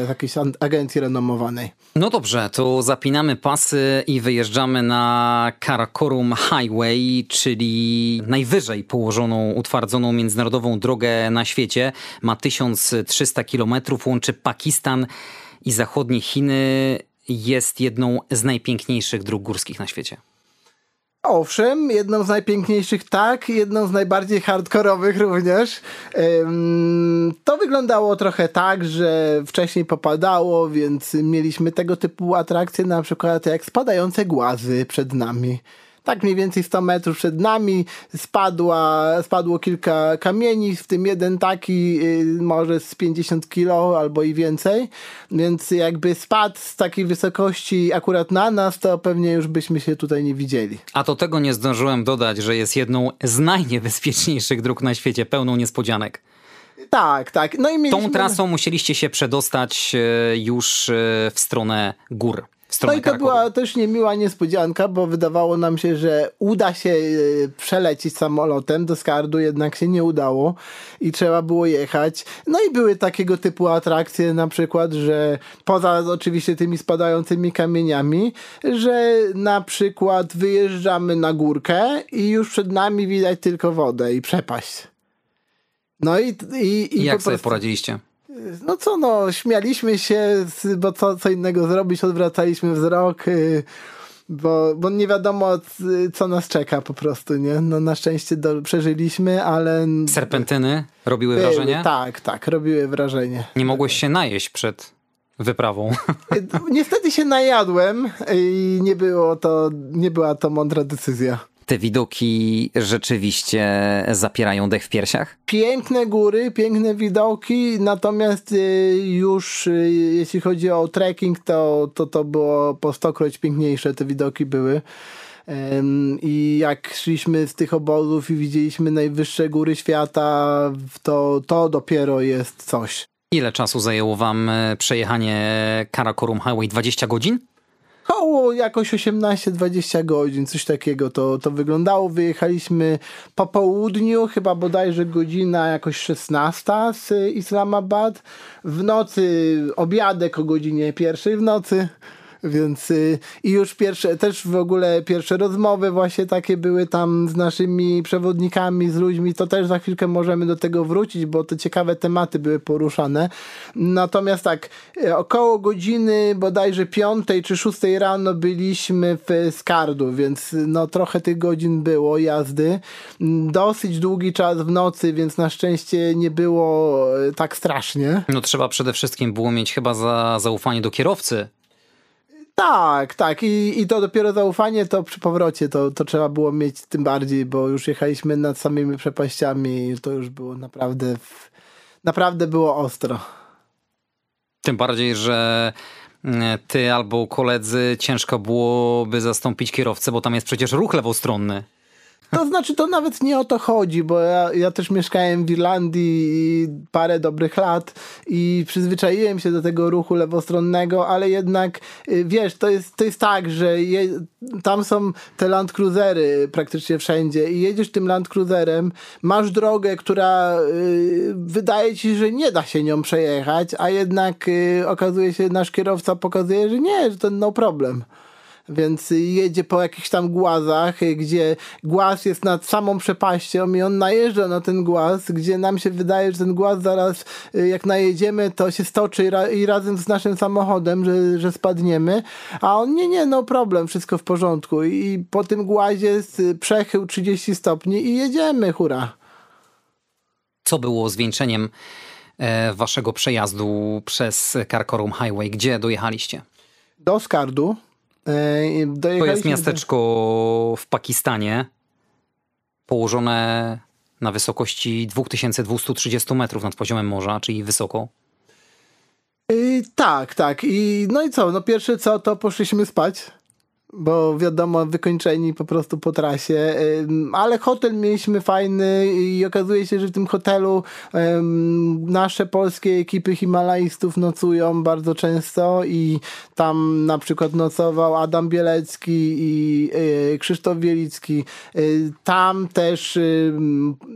z jakiejś agencji renomowanej. No dobrze, to zapinamy pasy i wyjeżdżamy na Karakorum Highway, czyli najwyżej położoną, utwardzoną międzynarodową drogę na świecie. Ma 1300 km, łączy Pakistan i zachodnie Chiny. Jest jedną z najpiękniejszych dróg górskich na świecie. Owszem, jedną z najpiękniejszych tak, jedną z najbardziej hardkorowych również. To wyglądało trochę tak, że wcześniej popadało, więc mieliśmy tego typu atrakcje, na przykład jak spadające głazy przed nami tak mniej więcej 100 metrów przed nami spadła, spadło kilka kamieni, w tym jeden taki y, może z 50 kilo albo i więcej, więc jakby spadł z takiej wysokości akurat na nas, to pewnie już byśmy się tutaj nie widzieli. A to tego nie zdążyłem dodać, że jest jedną z najniebezpieczniejszych dróg na świecie, pełną niespodzianek. Tak, tak. No i mieliśmy... Tą trasą musieliście się przedostać e, już e, w stronę gór no i to była też niemiła niespodzianka, bo wydawało nam się, że uda się e, przelecieć samolotem, do Skardu jednak się nie udało i trzeba było jechać. No i były takiego typu atrakcje na przykład, że poza oczywiście tymi spadającymi kamieniami, że na przykład wyjeżdżamy na górkę i już przed nami widać tylko wodę i przepaść. No i, i, i jak po sobie prostu... poradziliście? No co no, śmialiśmy się, bo co, co innego zrobić, odwracaliśmy wzrok, y, bo, bo nie wiadomo, co nas czeka po prostu, nie? No na szczęście do, przeżyliśmy, ale... Serpentyny robiły były, wrażenie? Tak, tak, robiły wrażenie. Nie mogłeś się najeść przed wyprawą. Y, niestety się najadłem i nie było to, nie była to mądra decyzja te widoki rzeczywiście zapierają dech w piersiach? Piękne góry, piękne widoki, natomiast y, już y, jeśli chodzi o trekking, to, to to było po stokroć piękniejsze te widoki były. I jak szliśmy z tych obozów i widzieliśmy najwyższe góry świata, to, to dopiero jest coś. Ile czasu zajęło wam e, przejechanie Karakorum Highway? 20 godzin? Koło jakoś 18-20 godzin, coś takiego to, to wyglądało. Wyjechaliśmy po południu, chyba bodajże godzina jakoś 16 z Islamabad. W nocy obiadek o godzinie pierwszej w nocy. Więc y, i już pierwsze, też w ogóle pierwsze rozmowy właśnie takie były tam z naszymi przewodnikami, z ludźmi, to też za chwilkę możemy do tego wrócić, bo te ciekawe tematy były poruszane. Natomiast tak, y, około godziny bodajże piątej czy szóstej rano byliśmy w Skardu, więc no trochę tych godzin było jazdy. Dosyć długi czas w nocy, więc na szczęście nie było y, tak strasznie. No trzeba przede wszystkim było mieć chyba za zaufanie do kierowcy, tak, tak. I, I to dopiero zaufanie to przy powrocie to, to trzeba było mieć tym bardziej, bo już jechaliśmy nad samymi przepaściami to już było naprawdę, naprawdę było ostro. Tym bardziej, że mm, ty albo koledzy ciężko byłoby zastąpić kierowcę, bo tam jest przecież ruch lewostronny. To znaczy, to nawet nie o to chodzi, bo ja, ja też mieszkałem w Irlandii parę dobrych lat i przyzwyczaiłem się do tego ruchu lewostronnego, ale jednak, y, wiesz, to jest, to jest tak, że je, tam są te Land Cruisery praktycznie wszędzie i jedziesz tym Land Cruiserem, masz drogę, która y, wydaje ci, że nie da się nią przejechać, a jednak y, okazuje się, nasz kierowca pokazuje, że nie, że to no problem więc jedzie po jakichś tam głazach, gdzie głaz jest nad samą przepaścią i on najeżdża na ten głaz, gdzie nam się wydaje, że ten głaz zaraz y, jak najedziemy, to się stoczy i, ra i razem z naszym samochodem, że, że spadniemy, a on nie, nie, no problem, wszystko w porządku i po tym głazie jest przechył 30 stopni i jedziemy, hura. Co było zwieńczeniem e, waszego przejazdu przez Karkorum Highway? Gdzie dojechaliście? Do Skardu. To jest miasteczko w Pakistanie, położone na wysokości 2230 metrów nad poziomem morza, czyli wysoko. Yy, tak, tak. I no i co? No pierwsze co, to poszliśmy spać bo wiadomo, wykończeni po prostu po trasie, ale hotel mieliśmy fajny i okazuje się, że w tym hotelu nasze polskie ekipy himalajstów nocują bardzo często i tam na przykład nocował Adam Bielecki i e, Krzysztof Wielicki. E, tam też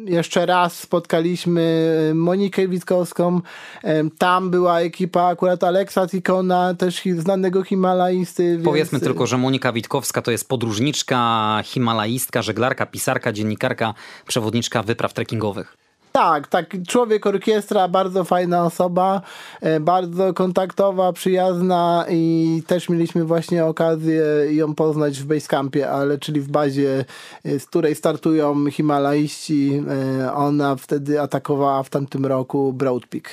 jeszcze raz spotkaliśmy Monikę Witkowską. Tam była ekipa akurat Aleksa Tikona, też znanego himalaisty. Powiedzmy więc... tylko, że Monika Monika Witkowska to jest podróżniczka, himalaistka, żeglarka, pisarka, dziennikarka, przewodniczka wypraw trekkingowych. Tak, tak. Człowiek orkiestra, bardzo fajna osoba, e, bardzo kontaktowa, przyjazna i też mieliśmy właśnie okazję ją poznać w Basecampie, ale czyli w bazie, e, z której startują Himalaiści. E, ona wtedy atakowała w tamtym roku Broad Peak.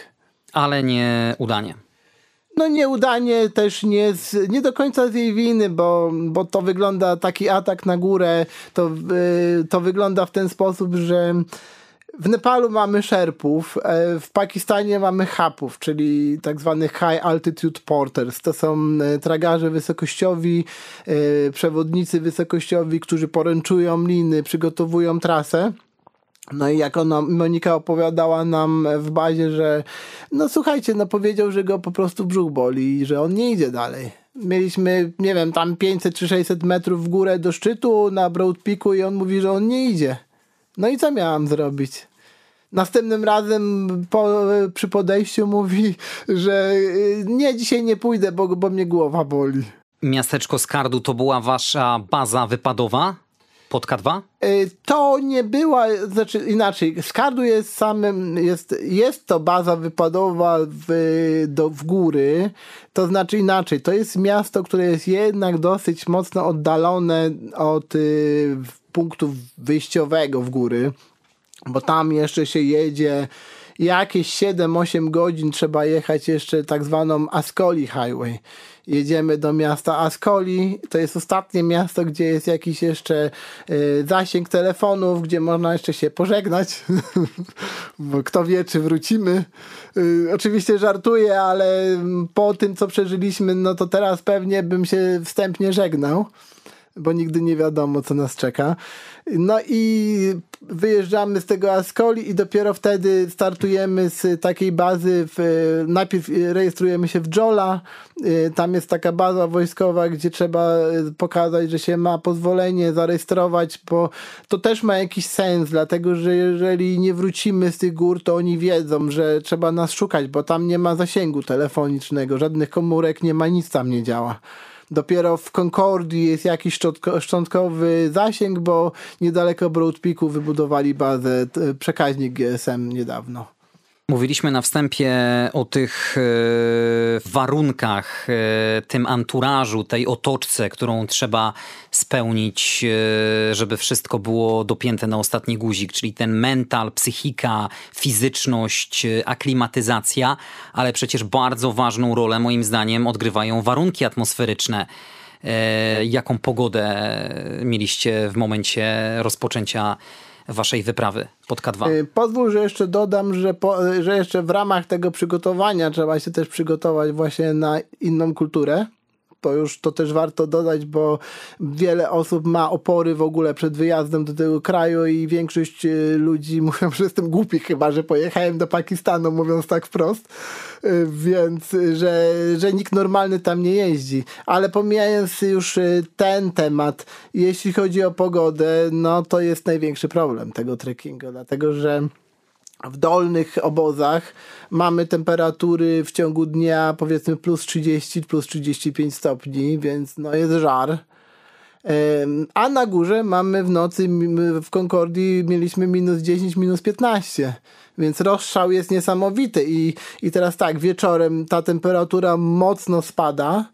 Ale nie udanie no nieudanie też nie, z, nie do końca z jej winy, bo, bo to wygląda, taki atak na górę, to, yy, to wygląda w ten sposób, że w Nepalu mamy szerpów, e, w Pakistanie mamy hapów, czyli tak zwanych high altitude porters. To są e, tragarze wysokościowi, e, przewodnicy wysokościowi, którzy poręczują liny, przygotowują trasę. No i jak ona, Monika opowiadała nam w bazie, że no słuchajcie, no powiedział, że go po prostu brzuch boli i że on nie idzie dalej. Mieliśmy, nie wiem, tam 500 czy 600 metrów w górę do szczytu na Broad Peaku i on mówi, że on nie idzie. No i co miałam zrobić? Następnym razem po, przy podejściu mówi, że y, nie, dzisiaj nie pójdę, bo, bo mnie głowa boli. Miasteczko Skardu to była wasza baza wypadowa? Pod K2? Y, to nie była, znaczy inaczej, Skardu jest samym, jest, jest to baza wypadowa w, do, w góry, to znaczy inaczej, to jest miasto, które jest jednak dosyć mocno oddalone od y, punktu wyjściowego w góry, bo tam jeszcze się jedzie jakieś 7-8 godzin trzeba jechać jeszcze tak zwaną Ascoli Highway jedziemy do miasta Ascoli. To jest ostatnie miasto, gdzie jest jakiś jeszcze y, zasięg telefonów, gdzie można jeszcze się pożegnać, bo kto wie, czy wrócimy. Y, oczywiście żartuję, ale po tym, co przeżyliśmy, no to teraz pewnie bym się wstępnie żegnał bo nigdy nie wiadomo, co nas czeka. No i wyjeżdżamy z tego Ascoli i dopiero wtedy startujemy z takiej bazy. W, najpierw rejestrujemy się w Jola. Y, tam jest taka baza wojskowa, gdzie trzeba pokazać, że się ma pozwolenie zarejestrować, bo to też ma jakiś sens, dlatego że jeżeli nie wrócimy z tych gór, to oni wiedzą, że trzeba nas szukać, bo tam nie ma zasięgu telefonicznego, żadnych komórek nie ma, nic tam nie działa. Dopiero w Concordii jest jakiś szczątkowy zasięg, bo niedaleko Broad Peaku wybudowali bazę, przekaźnik GSM niedawno. Mówiliśmy na wstępie o tych e, warunkach, e, tym anturażu, tej otoczce, którą trzeba spełnić, e, żeby wszystko było dopięte na ostatni guzik, czyli ten mental, psychika, fizyczność, aklimatyzacja, ale przecież bardzo ważną rolę moim zdaniem odgrywają warunki atmosferyczne. Jaką pogodę mieliście w momencie rozpoczęcia waszej wyprawy pod K2. Y, pozwól, że jeszcze dodam, że, po, że jeszcze w ramach tego przygotowania trzeba się też przygotować właśnie na inną kulturę to już to też warto dodać, bo wiele osób ma opory w ogóle przed wyjazdem do tego kraju i większość y, ludzi mówią, że jestem głupi chyba, że pojechałem do Pakistanu, mówiąc tak wprost, y, więc y, że, że nikt normalny tam nie jeździ. Ale pomijając już ten temat, jeśli chodzi o pogodę, no to jest największy problem tego trekkingu, dlatego że w dolnych obozach mamy temperatury w ciągu dnia powiedzmy plus 30, plus 35 stopni, więc no jest żar. A na górze mamy w nocy, w Concordii mieliśmy minus 10, minus 15, więc rozstrzał jest niesamowity. I, I teraz tak, wieczorem ta temperatura mocno spada,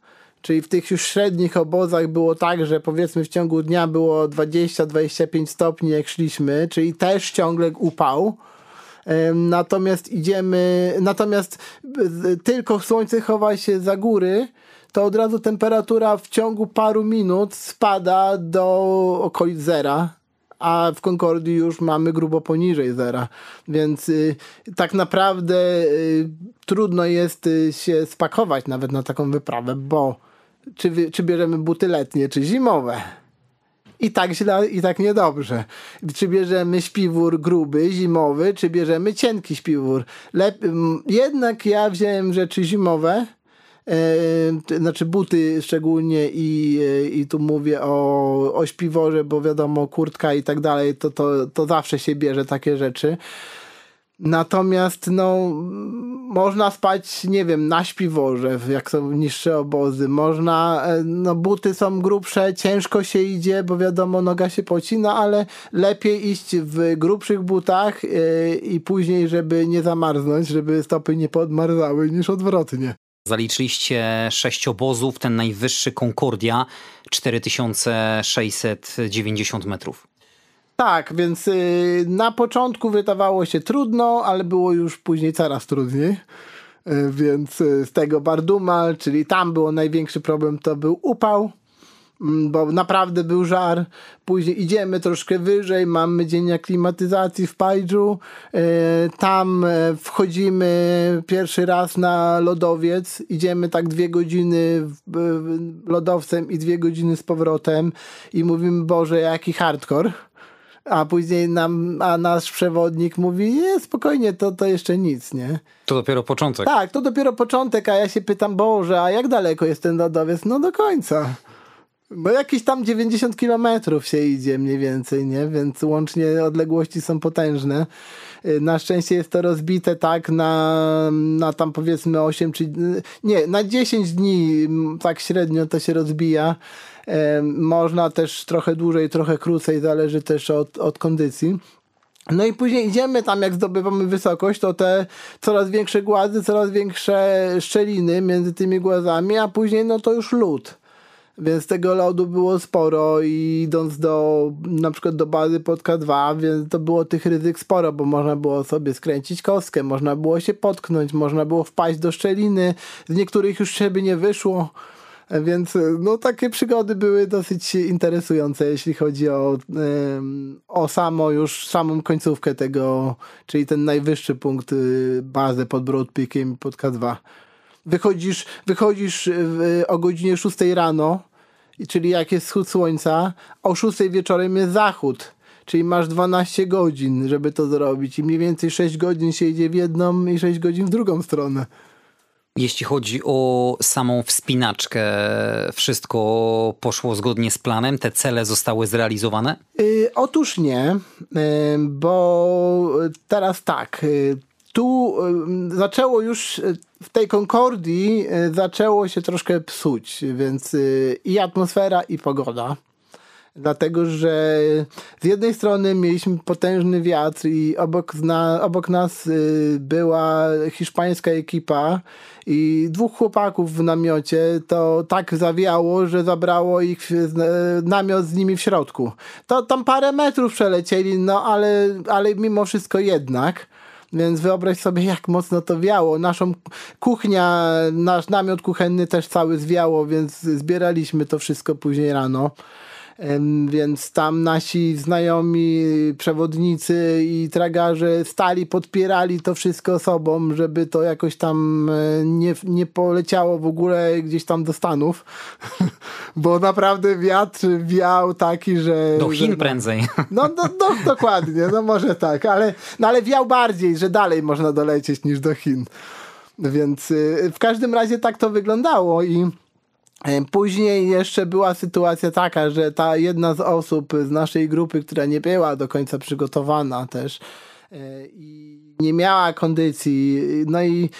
czyli w tych już średnich obozach było tak, że powiedzmy w ciągu dnia było 20-25 stopni jak szliśmy, czyli też ciągle upał Natomiast idziemy, natomiast tylko słońce chowa się za góry, to od razu temperatura w ciągu paru minut spada do okolic zera a w Concordii już mamy grubo poniżej zera. Więc y, tak naprawdę y, trudno jest y, się spakować nawet na taką wyprawę, bo czy, czy bierzemy buty letnie, czy zimowe i tak źle, i tak niedobrze. Czy bierzemy śpiwór gruby, zimowy, czy bierzemy cienki śpiwór. Lep jednak ja wziąłem rzeczy zimowe, e, znaczy buty szczególnie i, e, i tu mówię o, o śpiworze, bo wiadomo, kurtka i tak dalej, to, to, to zawsze się bierze takie rzeczy. Natomiast no, można spać, nie wiem, na śpiworze, jak są niższe obozy. Można, e, no buty są grubsze, ciężko się idzie, bo wiadomo, noga się pocina, ale lepiej iść w grubszych butach yy, i później, żeby nie zamarznąć, żeby stopy nie podmarzały, niż odwrotnie. Zaliczyliście sześć obozów, ten najwyższy Concordia 4690 metrów. Tak, więc y, na początku wydawało się trudno, ale było już później coraz trudniej. Y, więc y, z tego Bardumal, czyli tam było największy problem, to był upał, mm, bo naprawdę był żar. Później idziemy troszkę wyżej, mamy dzień aklimatyzacji w Pajdżu. Tam wchodzimy pierwszy raz na lodowiec. Idziemy tak dwie godziny lodowcem i dwie godziny z powrotem i mówimy, Boże, jaki hardcore a później nam, a nasz przewodnik mówi, nie, spokojnie, to, to jeszcze nic, nie? To dopiero początek. Tak, to dopiero początek, a ja się pytam, Boże, a jak daleko jest ten lodowiec? No do końca. Bo jakieś tam 90 kilometrów się idzie mniej więcej, nie? Więc łącznie odległości są potężne. Y, na szczęście jest to rozbite tak na, na tam powiedzmy 8 czy... Nie, na 10 dni tak średnio to się rozbija. Można też trochę dłużej, trochę krócej, zależy też od, od kondycji. No i później idziemy tam, jak zdobywamy wysokość, to te coraz większe głazy, coraz większe szczeliny między tymi głazami, a później no to już lód. Więc tego lodu było sporo i idąc do na przykład do bazy pod K2, więc to było tych ryzyk sporo, bo można było sobie skręcić kostkę, można było się potknąć, można było wpaść do szczeliny, z niektórych już siebie nie wyszło. Więc no, takie przygody były dosyć interesujące, jeśli chodzi o, o samo już samą końcówkę tego, czyli ten najwyższy punkt y, bazy pod Broad Peakiem pod K2. Wychodzisz, wychodzisz o godzinie 6 rano, czyli jak jest wschód słońca, o 6 wieczorem jest zachód. Czyli masz 12 godzin, żeby to zrobić i mniej więcej 6 godzin się idzie w jedną i 6 godzin w drugą stronę. Jeśli chodzi o samą wspinaczkę, wszystko poszło zgodnie z planem? Te cele zostały zrealizowane? Yy, otóż nie, yy, bo teraz tak. Yy, tu zaczęło już w tej Concordii zaczęło się troszkę psuć, więc i atmosfera, i pogoda dlatego że z jednej strony mieliśmy potężny wiatr i obok, zna, obok nas y, była hiszpańska ekipa i dwóch chłopaków w namiocie to tak zawiało, że zabrało ich namiot z nimi w środku. To tam parę metrów przelecieli, no ale, ale mimo wszystko jednak. Więc wyobraź sobie, jak mocno to wiało. Naszą kuchnia, nasz namiot kuchenny też cały zwiało, więc zbieraliśmy to wszystko później rano więc tam nasi znajomi przewodnicy i tragarze stali, podpierali to wszystko sobą, żeby to jakoś tam e, nie, nie poleciało w ogóle gdzieś tam do Stanów, bo naprawdę wiatr wiał taki, że... Do Chin że, prędzej. No, no, no, dokładnie, no może tak, ale, no, ale wiał bardziej, że dalej można dolecieć niż do Chin. Więc y, w każdym razie tak to wyglądało i później jeszcze była sytuacja taka, że ta jedna z osób z naszej grupy, która nie była do końca przygotowana też e, i nie miała kondycji, no i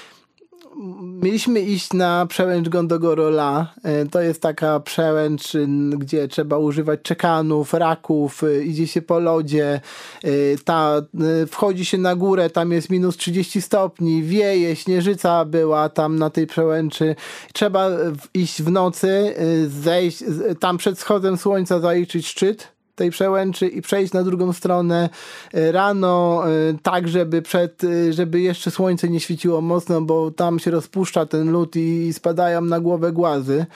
mieliśmy iść na przełęcz Gondogorola. E, to jest taka przełęcz, gdzie trzeba używać czekanów, raków, e, idzie się po lodzie, e, ta, wchodzi się na górę, tam jest minus 30 stopni, wieje, śnieżyca była tam na tej przełęczy. Trzeba iść w nocy, zejść, tam przed wschodem słońca zaliczyć szczyt tej przełęczy i przejść na drugą stronę e, rano, e, tak żeby przed, e, żeby jeszcze słońce nie świeciło mocno, bo tam się rozpuszcza ten lód i spadają na głowę głazy.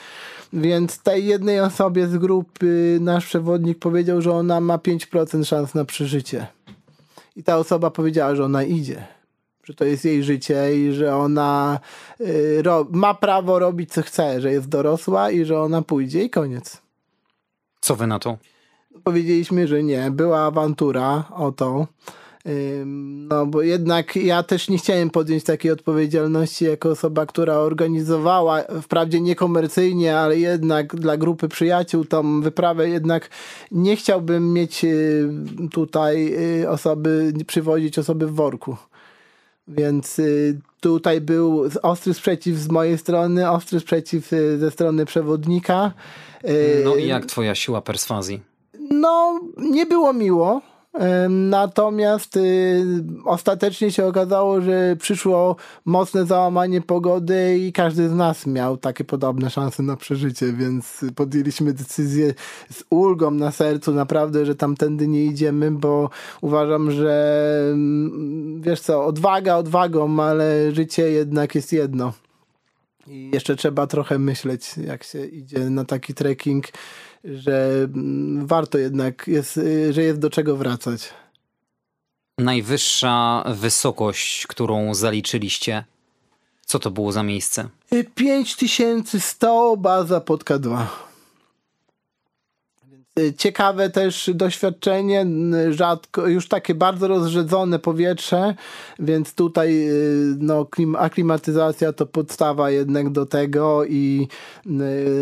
Więc tej jednej osobie z grupy nasz przewodnik powiedział, że ona ma 5% szans na przeżycie. I ta osoba powiedziała, że ona idzie. Że to jest jej życie i że ona y, ro, ma prawo robić co chce, że jest dorosła i że ona pójdzie i koniec. Co wy na to? Powiedzieliśmy, że nie. Była awantura o to. No, bo jednak ja też nie chciałem podjąć takiej odpowiedzialności jako osoba, która organizowała, wprawdzie niekomercyjnie, ale jednak dla grupy przyjaciół tą wyprawę, jednak nie chciałbym mieć y, tutaj y, osoby, przywozić osoby w worku. Więc y, tutaj był ostry sprzeciw z mojej strony, ostry sprzeciw ze strony przewodnika. No i jak twoja siła perswazji? No, nie było miło. Natomiast y, ostatecznie się okazało, że przyszło mocne załamanie pogody i każdy z nas miał takie podobne szanse na przeżycie, więc podjęliśmy decyzję z ulgą na sercu naprawdę, że tamtędy nie idziemy, bo uważam, że mm, wiesz co, odwaga odwagą, ale życie jednak jest jedno. I jeszcze trzeba trochę myśleć, jak się idzie na taki trekking że mm, warto jednak, jest, y, że jest do czego wracać. Najwyższa wysokość, którą zaliczyliście, co to było za miejsce? 5100 baza pod K2. Y, ciekawe też doświadczenie, rzadko, już takie bardzo rozrzedzone powietrze, więc tutaj y, no, aklimatyzacja to podstawa jednak do tego i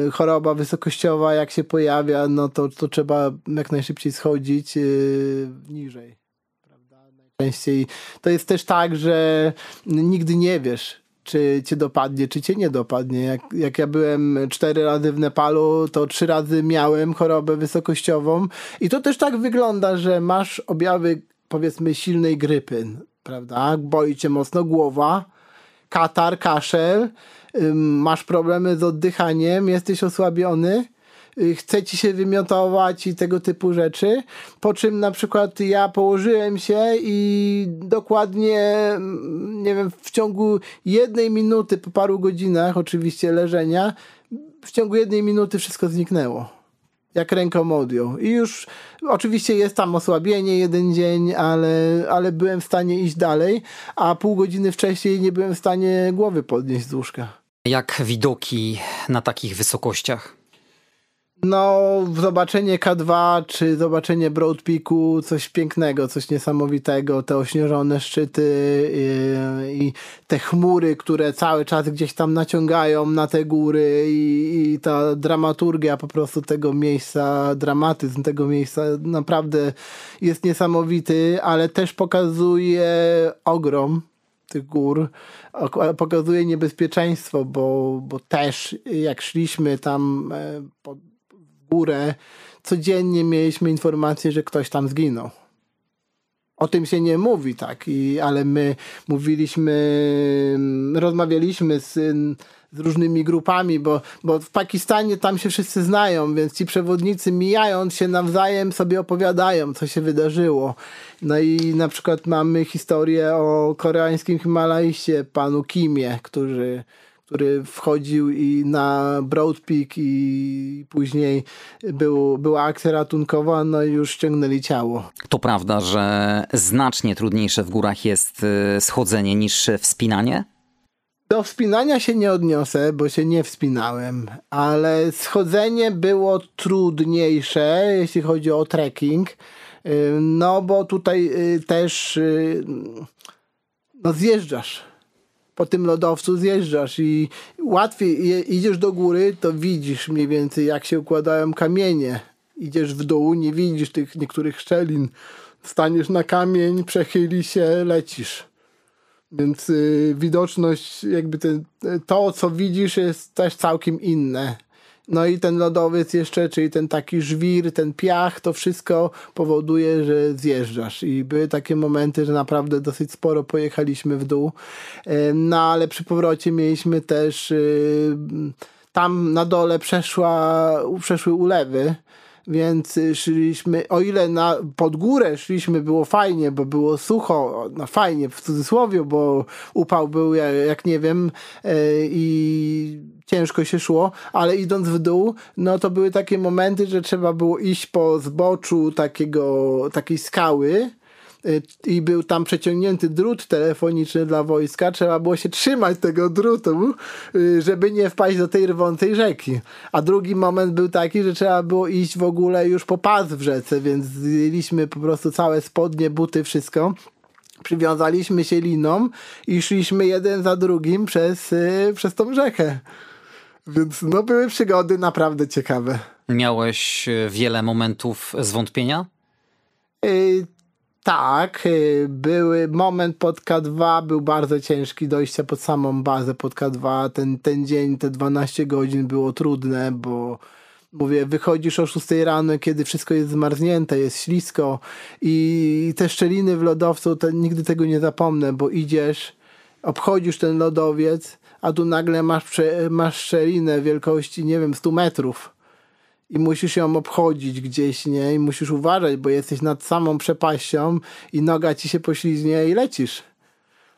y, choroba wysokościowa jak się pojawia, no to, to trzeba jak najszybciej schodzić niżej. Najczęściej to jest też tak, że nigdy nie wiesz, czy cię dopadnie, czy cię nie dopadnie. Jak, jak ja byłem cztery razy w Nepalu, to trzy razy miałem chorobę wysokościową. I to też tak wygląda, że masz objawy, powiedzmy, silnej grypy, prawda? Boi cię mocno głowa, katar, kaszel, masz problemy z oddychaniem, jesteś osłabiony chce ci się wymiotować i tego typu rzeczy. Po czym na przykład ja położyłem się i dokładnie, mm, nie wiem, w ciągu jednej minuty, po paru godzinach oczywiście leżenia, w ciągu jednej minuty wszystko zniknęło. Jak ręką odjął. I już oczywiście jest tam osłabienie jeden dzień, ale, ale byłem w stanie iść dalej, a pół godziny wcześniej nie byłem w stanie głowy podnieść z łóżka. Jak widoki na takich wysokościach? No, zobaczenie K2 czy zobaczenie Broad Peaku, coś pięknego, coś niesamowitego, te ośnieżone szczyty i, i, te chmury, które cały czas gdzieś tam naciągają na te góry i, i ta dramaturgia po prostu tego miejsca, dramatyzm tego miejsca naprawdę jest niesamowity, ale też pokazuje ogrom tych gór pokazuje niebezpieczeństwo, bo, bo też jak szliśmy tam e, pod górę, codziennie mieliśmy informację, że ktoś tam zginął. O tym się nie mówi, tak, I, ale my mówiliśmy, rozmawialiśmy z z różnymi grupami, bo, bo w Pakistanie tam się wszyscy znają, więc ci przewodnicy mijając się nawzajem sobie opowiadają, co się wydarzyło. No i na przykład mamy historię o koreańskim Himalajście, panu Kimie, który który wchodził i na Broad Peak i później był, była akcja ratunkowa, no i już ściągnęli ciało. To prawda, że znacznie trudniejsze w górach jest y, schodzenie niż wspinanie? Do wspinania się nie odniosę, bo się nie wspinałem, ale schodzenie było trudniejsze, jeśli chodzi o trekking. Y, no bo tutaj y, też no zjeżdżasz. Po tym lodowcu zjeżdżasz i łatwiej idziesz do góry, to widzisz mniej więcej jak się układają kamienie. Idziesz w dół, nie widzisz tych niektórych szczelin. Staniesz na kamień, przechyli się, lecisz. Więc y, widoczność, jakby ten, to, co widzisz, jest też całkiem inne. No i ten lodowiec jeszcze, czyli ten taki żwir, ten piach, to wszystko powoduje, że zjeżdżasz. I były takie momenty, że naprawdę dosyć sporo pojechaliśmy w dół. Y, no ale przy powrocie mieliśmy też y, tam na dole przeszła, przeszły ulewy więc y, szliśmy, o ile na, pod górę szliśmy, było fajnie, bo było sucho, no fajnie w cudzysłowie, bo upał był jak, jak nie wiem yy, i ciężko się szło, ale idąc w dół, no to były takie momenty, że trzeba było iść po zboczu takiego, takiej skały, i był tam przeciągnięty drut telefoniczny dla wojska, trzeba było się trzymać tego drutu, y, żeby nie wpaść do tej rwącej rzeki. A drugi moment był taki, że trzeba było iść w ogóle już po pas w rzece, więc zdjęliśmy po prostu całe spodnie, buty, wszystko. Przywiązaliśmy się liną i szliśmy jeden za drugim przez, y, przez tą rzekę. Więc no były przygody naprawdę ciekawe. Miałeś wiele momentów zwątpienia? Tak, y, były moment pod K2 był bardzo ciężki, dojście pod samą bazę pod K2. Ten, ten dzień, te 12 godzin było trudne, bo mówię, wychodzisz o 6 rano, kiedy wszystko jest zmarznięte, jest ślisko i te szczeliny w lodowcu, to nigdy tego nie zapomnę, bo idziesz, obchodzisz ten lodowiec, a tu nagle masz, masz szczelinę wielkości, nie wiem, 100 metrów i musisz ją obchodzić gdzieś, nie? I musisz uważać, bo jesteś nad samą przepaścią i noga ci się poślizgnie i lecisz.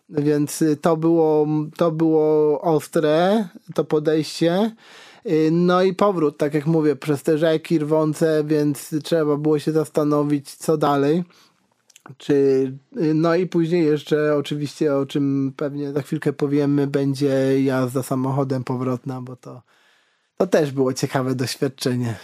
Więc y, to było, to było ostre, to podejście. Y, no i powrót, tak jak mówię, przez te rzeki rwące, więc trzeba było się zastanowić, co dalej. Czy, y, no i później jeszcze oczywiście, o czym pewnie za chwilkę powiemy, będzie jazda samochodem powrotna, bo to to też było ciekawe doświadczenie.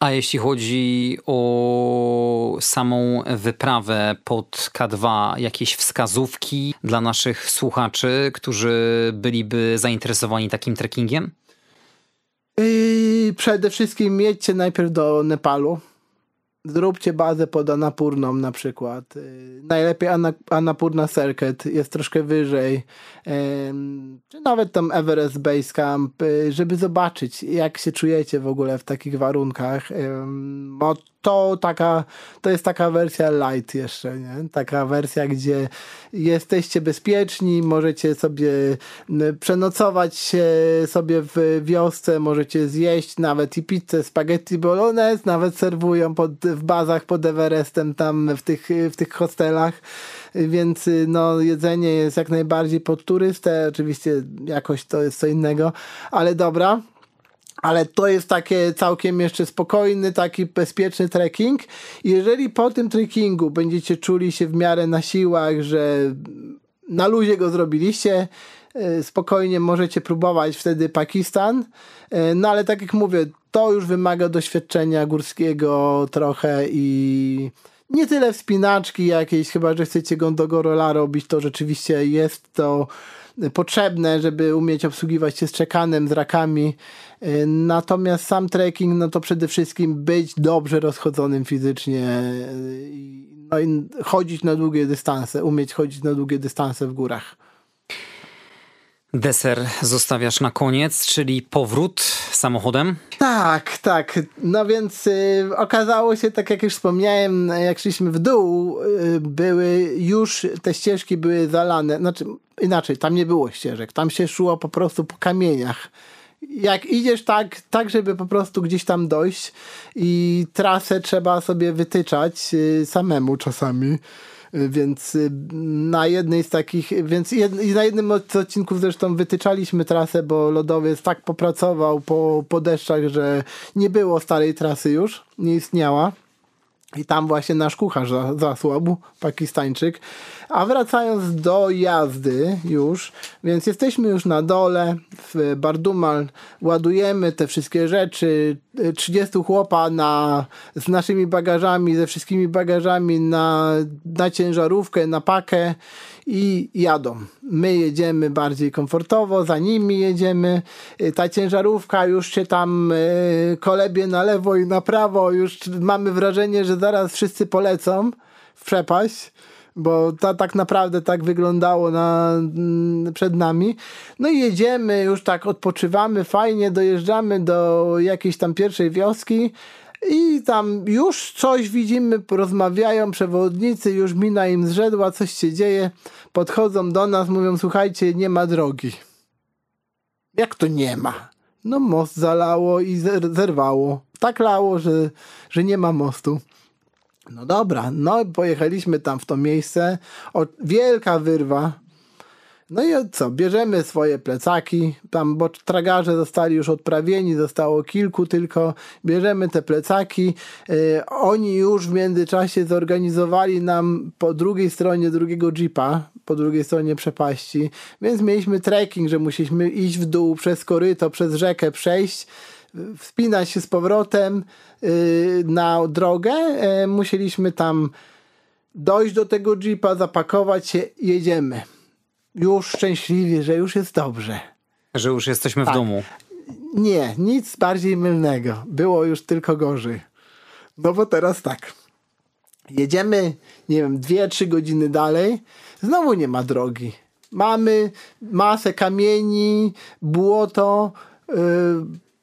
A jeśli chodzi o samą wyprawę pod K2, jakieś wskazówki dla naszych słuchaczy, którzy byliby zainteresowani takim trekkingiem? Yy, przede wszystkim jedźcie najpierw do Nepalu Zróbcie bazę pod Anapurną na przykład. Y, najlepiej Anapurna Circuit jest troszkę wyżej. Czy nawet tam Everest Base Camp, y, żeby zobaczyć jak się czujecie w ogóle w takich warunkach. To taka, to jest taka wersja light jeszcze, nie? Taka wersja, gdzie jesteście bezpieczni, możecie sobie przenocować sobie w wiosce, możecie zjeść nawet i pizzę, spaghetti bolognese, nawet serwują pod, w bazach pod Everestem, tam w tych, w tych hostelach więc no, jedzenie jest jak najbardziej pod turystę, oczywiście jakoś to jest co innego, ale dobra, ale to jest takie całkiem jeszcze spokojny, taki bezpieczny trekking. Jeżeli po tym trekkingu będziecie czuli się w miarę na siłach, że na luzie go zrobiliście, e, spokojnie możecie próbować wtedy Pakistan. E, no ale tak jak mówię, to już wymaga doświadczenia górskiego trochę i nie tyle wspinaczki jakiejś, chyba że chcecie Gondogorola robić, to rzeczywiście jest to potrzebne, żeby umieć obsługiwać się z czekanem, z rakami. Y, natomiast sam trekking, no to przede wszystkim być dobrze rozchodzonym fizycznie y, no i chodzić na długie dystanse, umieć chodzić na długie dystanse w górach. Deser zostawiasz na koniec, czyli powrót samochodem? Tak, tak. No więc y, okazało się, tak jak już wspomniałem, jak szliśmy w dół, y, były już te ścieżki były zalane. Znaczy, inaczej, tam nie było ścieżek. Tam się szło po prostu po kamieniach. Jak idziesz tak, tak, żeby po prostu gdzieś tam dojść i trasę trzeba sobie wytyczać y, samemu czasami. Więc y, na jednej z takich, więc jed, na jednym z odcinków zresztą wytyczaliśmy trasę, bo lodowiec tak popracował po, po deszczach, że nie było starej trasy już, nie istniała. I tam właśnie nasz kucharz zasłabł, pakistańczyk. A wracając do jazdy już, więc jesteśmy już na dole w Bardumal, ładujemy te wszystkie rzeczy, 30 chłopa na, z naszymi bagażami, ze wszystkimi bagażami na, na ciężarówkę, na pakę i jadą. My jedziemy bardziej komfortowo, za nimi jedziemy. Ta ciężarówka już się tam e, kolebie na lewo i na prawo, już mamy wrażenie, że zaraz wszyscy polecą w przepaść bo to tak naprawdę tak wyglądało na, mm, przed nami. No i jedziemy, już tak odpoczywamy, fajnie, dojeżdżamy do jakiejś tam pierwszej wioski. I tam już coś widzimy, rozmawiają przewodnicy, już mina im zrzedła, coś się dzieje. Podchodzą do nas, mówią: Słuchajcie, nie ma drogi. Jak to nie ma? No, most zalało i zerwało. Tak lało, że, że nie ma mostu. No dobra, no pojechaliśmy tam w to miejsce. O, wielka wyrwa. No i co, bierzemy swoje plecaki, tam, bo tragarze zostali już odprawieni, zostało kilku tylko, bierzemy te plecaki, yy, oni już w międzyczasie zorganizowali nam po drugiej stronie drugiego jeepa, po drugiej stronie przepaści, więc mieliśmy trekking, że musieliśmy iść w dół przez koryto, przez rzekę przejść, wspinać się z powrotem y, na drogę. E, musieliśmy tam dojść do tego jeepa, zapakować się, jedziemy. Już szczęśliwie, że już jest dobrze. Że już jesteśmy tak. w domu. Nie, nic bardziej mylnego. Było już tylko gorzej. No bo teraz tak. Jedziemy, nie wiem, dwie, trzy godziny dalej. Znowu nie ma drogi. Mamy masę kamieni, błoto, yy,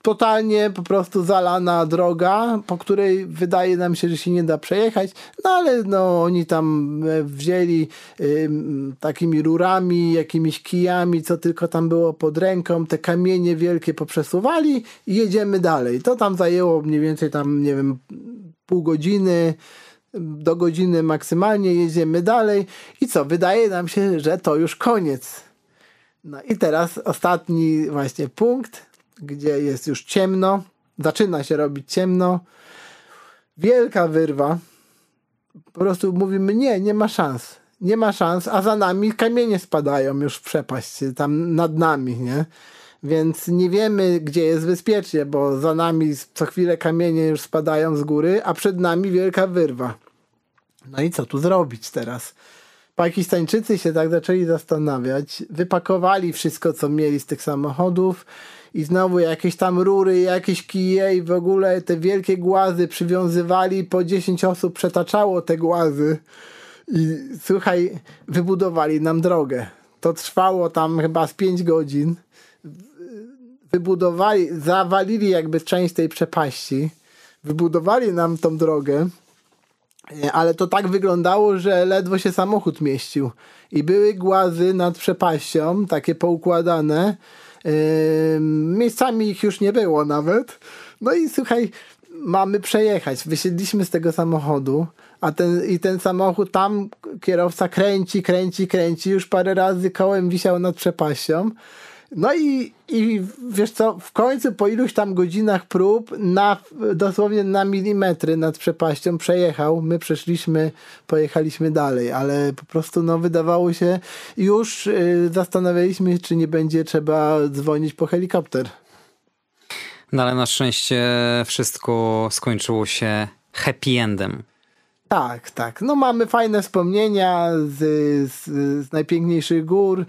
totalnie po prostu zalana droga, po której wydaje nam się, że się nie da przejechać, no ale no oni tam e, wzięli y, takimi rurami, jakimiś kijami, co tylko tam było pod ręką, te kamienie wielkie poprzesuwali i jedziemy dalej. To tam zajęło mniej więcej tam, nie wiem, pół godziny, do godziny maksymalnie jedziemy dalej. I co, wydaje nam się, że to już koniec. No i teraz ostatni właśnie punkt, gdzie jest już ciemno, zaczyna się robić ciemno, wielka wyrwa. Po prostu mówimy, nie, nie ma szans. Nie ma szans, a za nami kamienie spadają już w przepaść, tam nad nami, nie? Więc nie wiemy, gdzie jest bezpiecznie, bo za nami co chwilę kamienie już spadają z góry, a przed nami wielka wyrwa. No i co tu zrobić teraz? Pakistańczycy się tak zaczęli zastanawiać, wypakowali wszystko, co mieli z tych samochodów i znowu jakieś tam rury, jakieś kije i w ogóle te wielkie głazy przywiązywali, po 10 osób przetaczało te głazy i słuchaj, wybudowali nam drogę. To trwało tam chyba z 5 godzin. Wybudowali, zawalili jakby część tej przepaści, wybudowali nam tą drogę, ale to tak wyglądało, że ledwo się samochód mieścił. I były głazy nad przepaścią, takie poukładane, Miejscami ich już nie było nawet. No i słuchaj, mamy przejechać. Wysiedliśmy z tego samochodu, a ten, i ten samochód tam kierowca kręci, kręci, kręci. Już parę razy kołem wisiał nad przepaścią. No i, i wiesz co, w końcu po iluś tam godzinach prób, na, dosłownie na milimetry nad przepaścią przejechał. My przeszliśmy, pojechaliśmy dalej, ale po prostu no, wydawało się, już y, zastanawialiśmy czy nie będzie trzeba dzwonić po helikopter. No ale na szczęście wszystko skończyło się happy endem. Tak, tak. No mamy fajne wspomnienia z, z, z najpiękniejszych gór.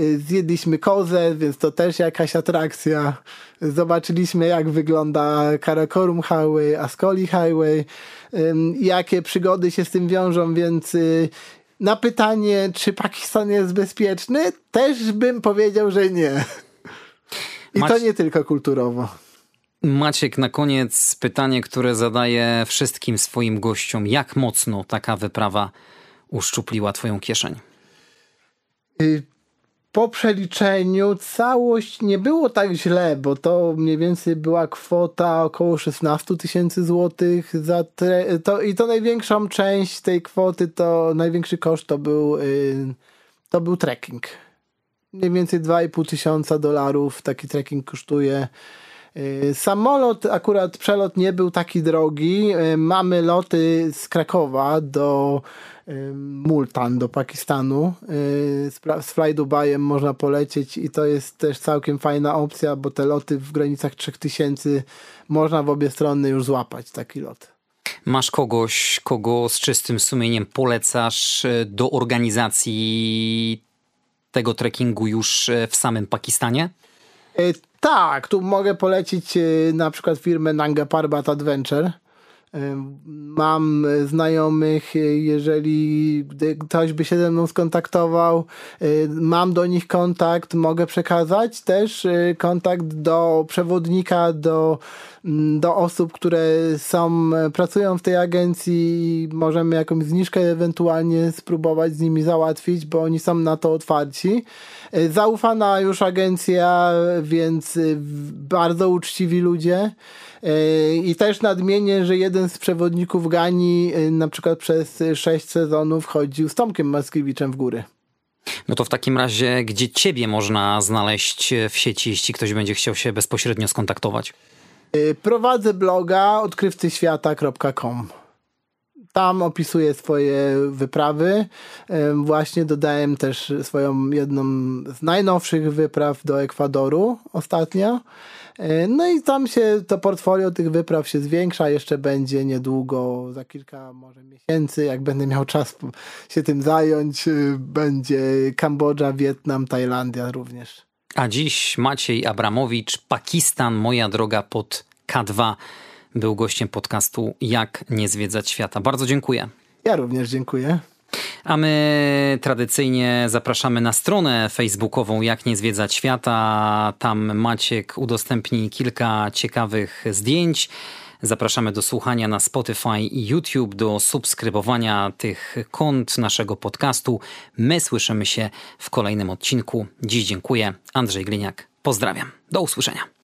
Y, zjedliśmy kozę, więc to też jakaś atrakcja. Zobaczyliśmy, jak wygląda Karakorum Highway, Ascoli Highway, jakie przygody się z tym wiążą, więc y, Na pytanie, czy Pakistan jest bezpieczny, też bym powiedział, że nie. I to nie tylko kulturowo. Maciek, na koniec pytanie, które zadaję wszystkim swoim gościom. Jak mocno taka wyprawa uszczupliła Twoją kieszeń? Y, po przeliczeniu całość nie było tak źle, bo to mniej więcej była kwota około 16 tysięcy złotych za tre- to, i to największą część tej kwoty, to największy koszt to był, yy, to był trekking. Mniej więcej 2,5 tysiąca dolarów taki trekking kosztuje. Yy, samolot, akurat przelot nie był taki drogi. Yy, mamy loty z Krakowa do Multan do Pakistanu. Z Fly Dubajem można polecieć i to jest też całkiem fajna opcja, bo te loty w granicach 3000 można w obie strony już złapać taki lot. Masz kogoś, kogo z czystym sumieniem polecasz y, do organizacji tego trekkingu już y, w samym Pakistanie? Tak, tu mogę polecić na przykład firmę Nanga Parbat Adventure Mam znajomych, jeżeli ktoś by się ze mną skontaktował, mam do nich kontakt, mogę przekazać też kontakt do przewodnika, do, do osób, które są, pracują w tej agencji możemy jakąś zniżkę ewentualnie spróbować z nimi załatwić, bo oni są na to otwarci. Y, zaufana już agencja, więc y, bardzo uczciwi ludzie. E, I też nadmienię, że jeden z przewodników Gani e, na przykład przez sześć sezonów chodził z Tomkiem Maskiewiczem w góry. No to w takim razie, gdzie ciebie można znaleźć w sieci, jeśli ktoś będzie chciał się bezpośrednio skontaktować? E, prowadzę bloga odkrywcyświata.com. Tam opisuję swoje wyprawy. Właśnie dodałem też swoją jedną z najnowszych wypraw do Ekwadoru ostatnio. No i tam się to portfolio tych wypraw się zwiększa, jeszcze będzie niedługo, za kilka może miesięcy, jak będę miał czas się tym zająć, e, będzie Kambodża, Wietnam, Tajlandia również. A dziś Maciej Abramowicz, Pakistan, moja droga pod K2, był gościem podcastu Jak nie zwiedzać świata. Bardzo dziękuję. Ja również dziękuję. A my tradycyjnie zapraszamy na stronę facebookową Jak nie zwiedzać świata. Tam Maciek udostępni kilka ciekawych zdjęć. Zapraszamy do słuchania na Spotify i YouTube, do subskrybowania tych kont naszego podcastu. My słyszymy się w kolejnym odcinku. Dziś dziękuję. Andrzej Gliniak. Pozdrawiam. Do usłyszenia.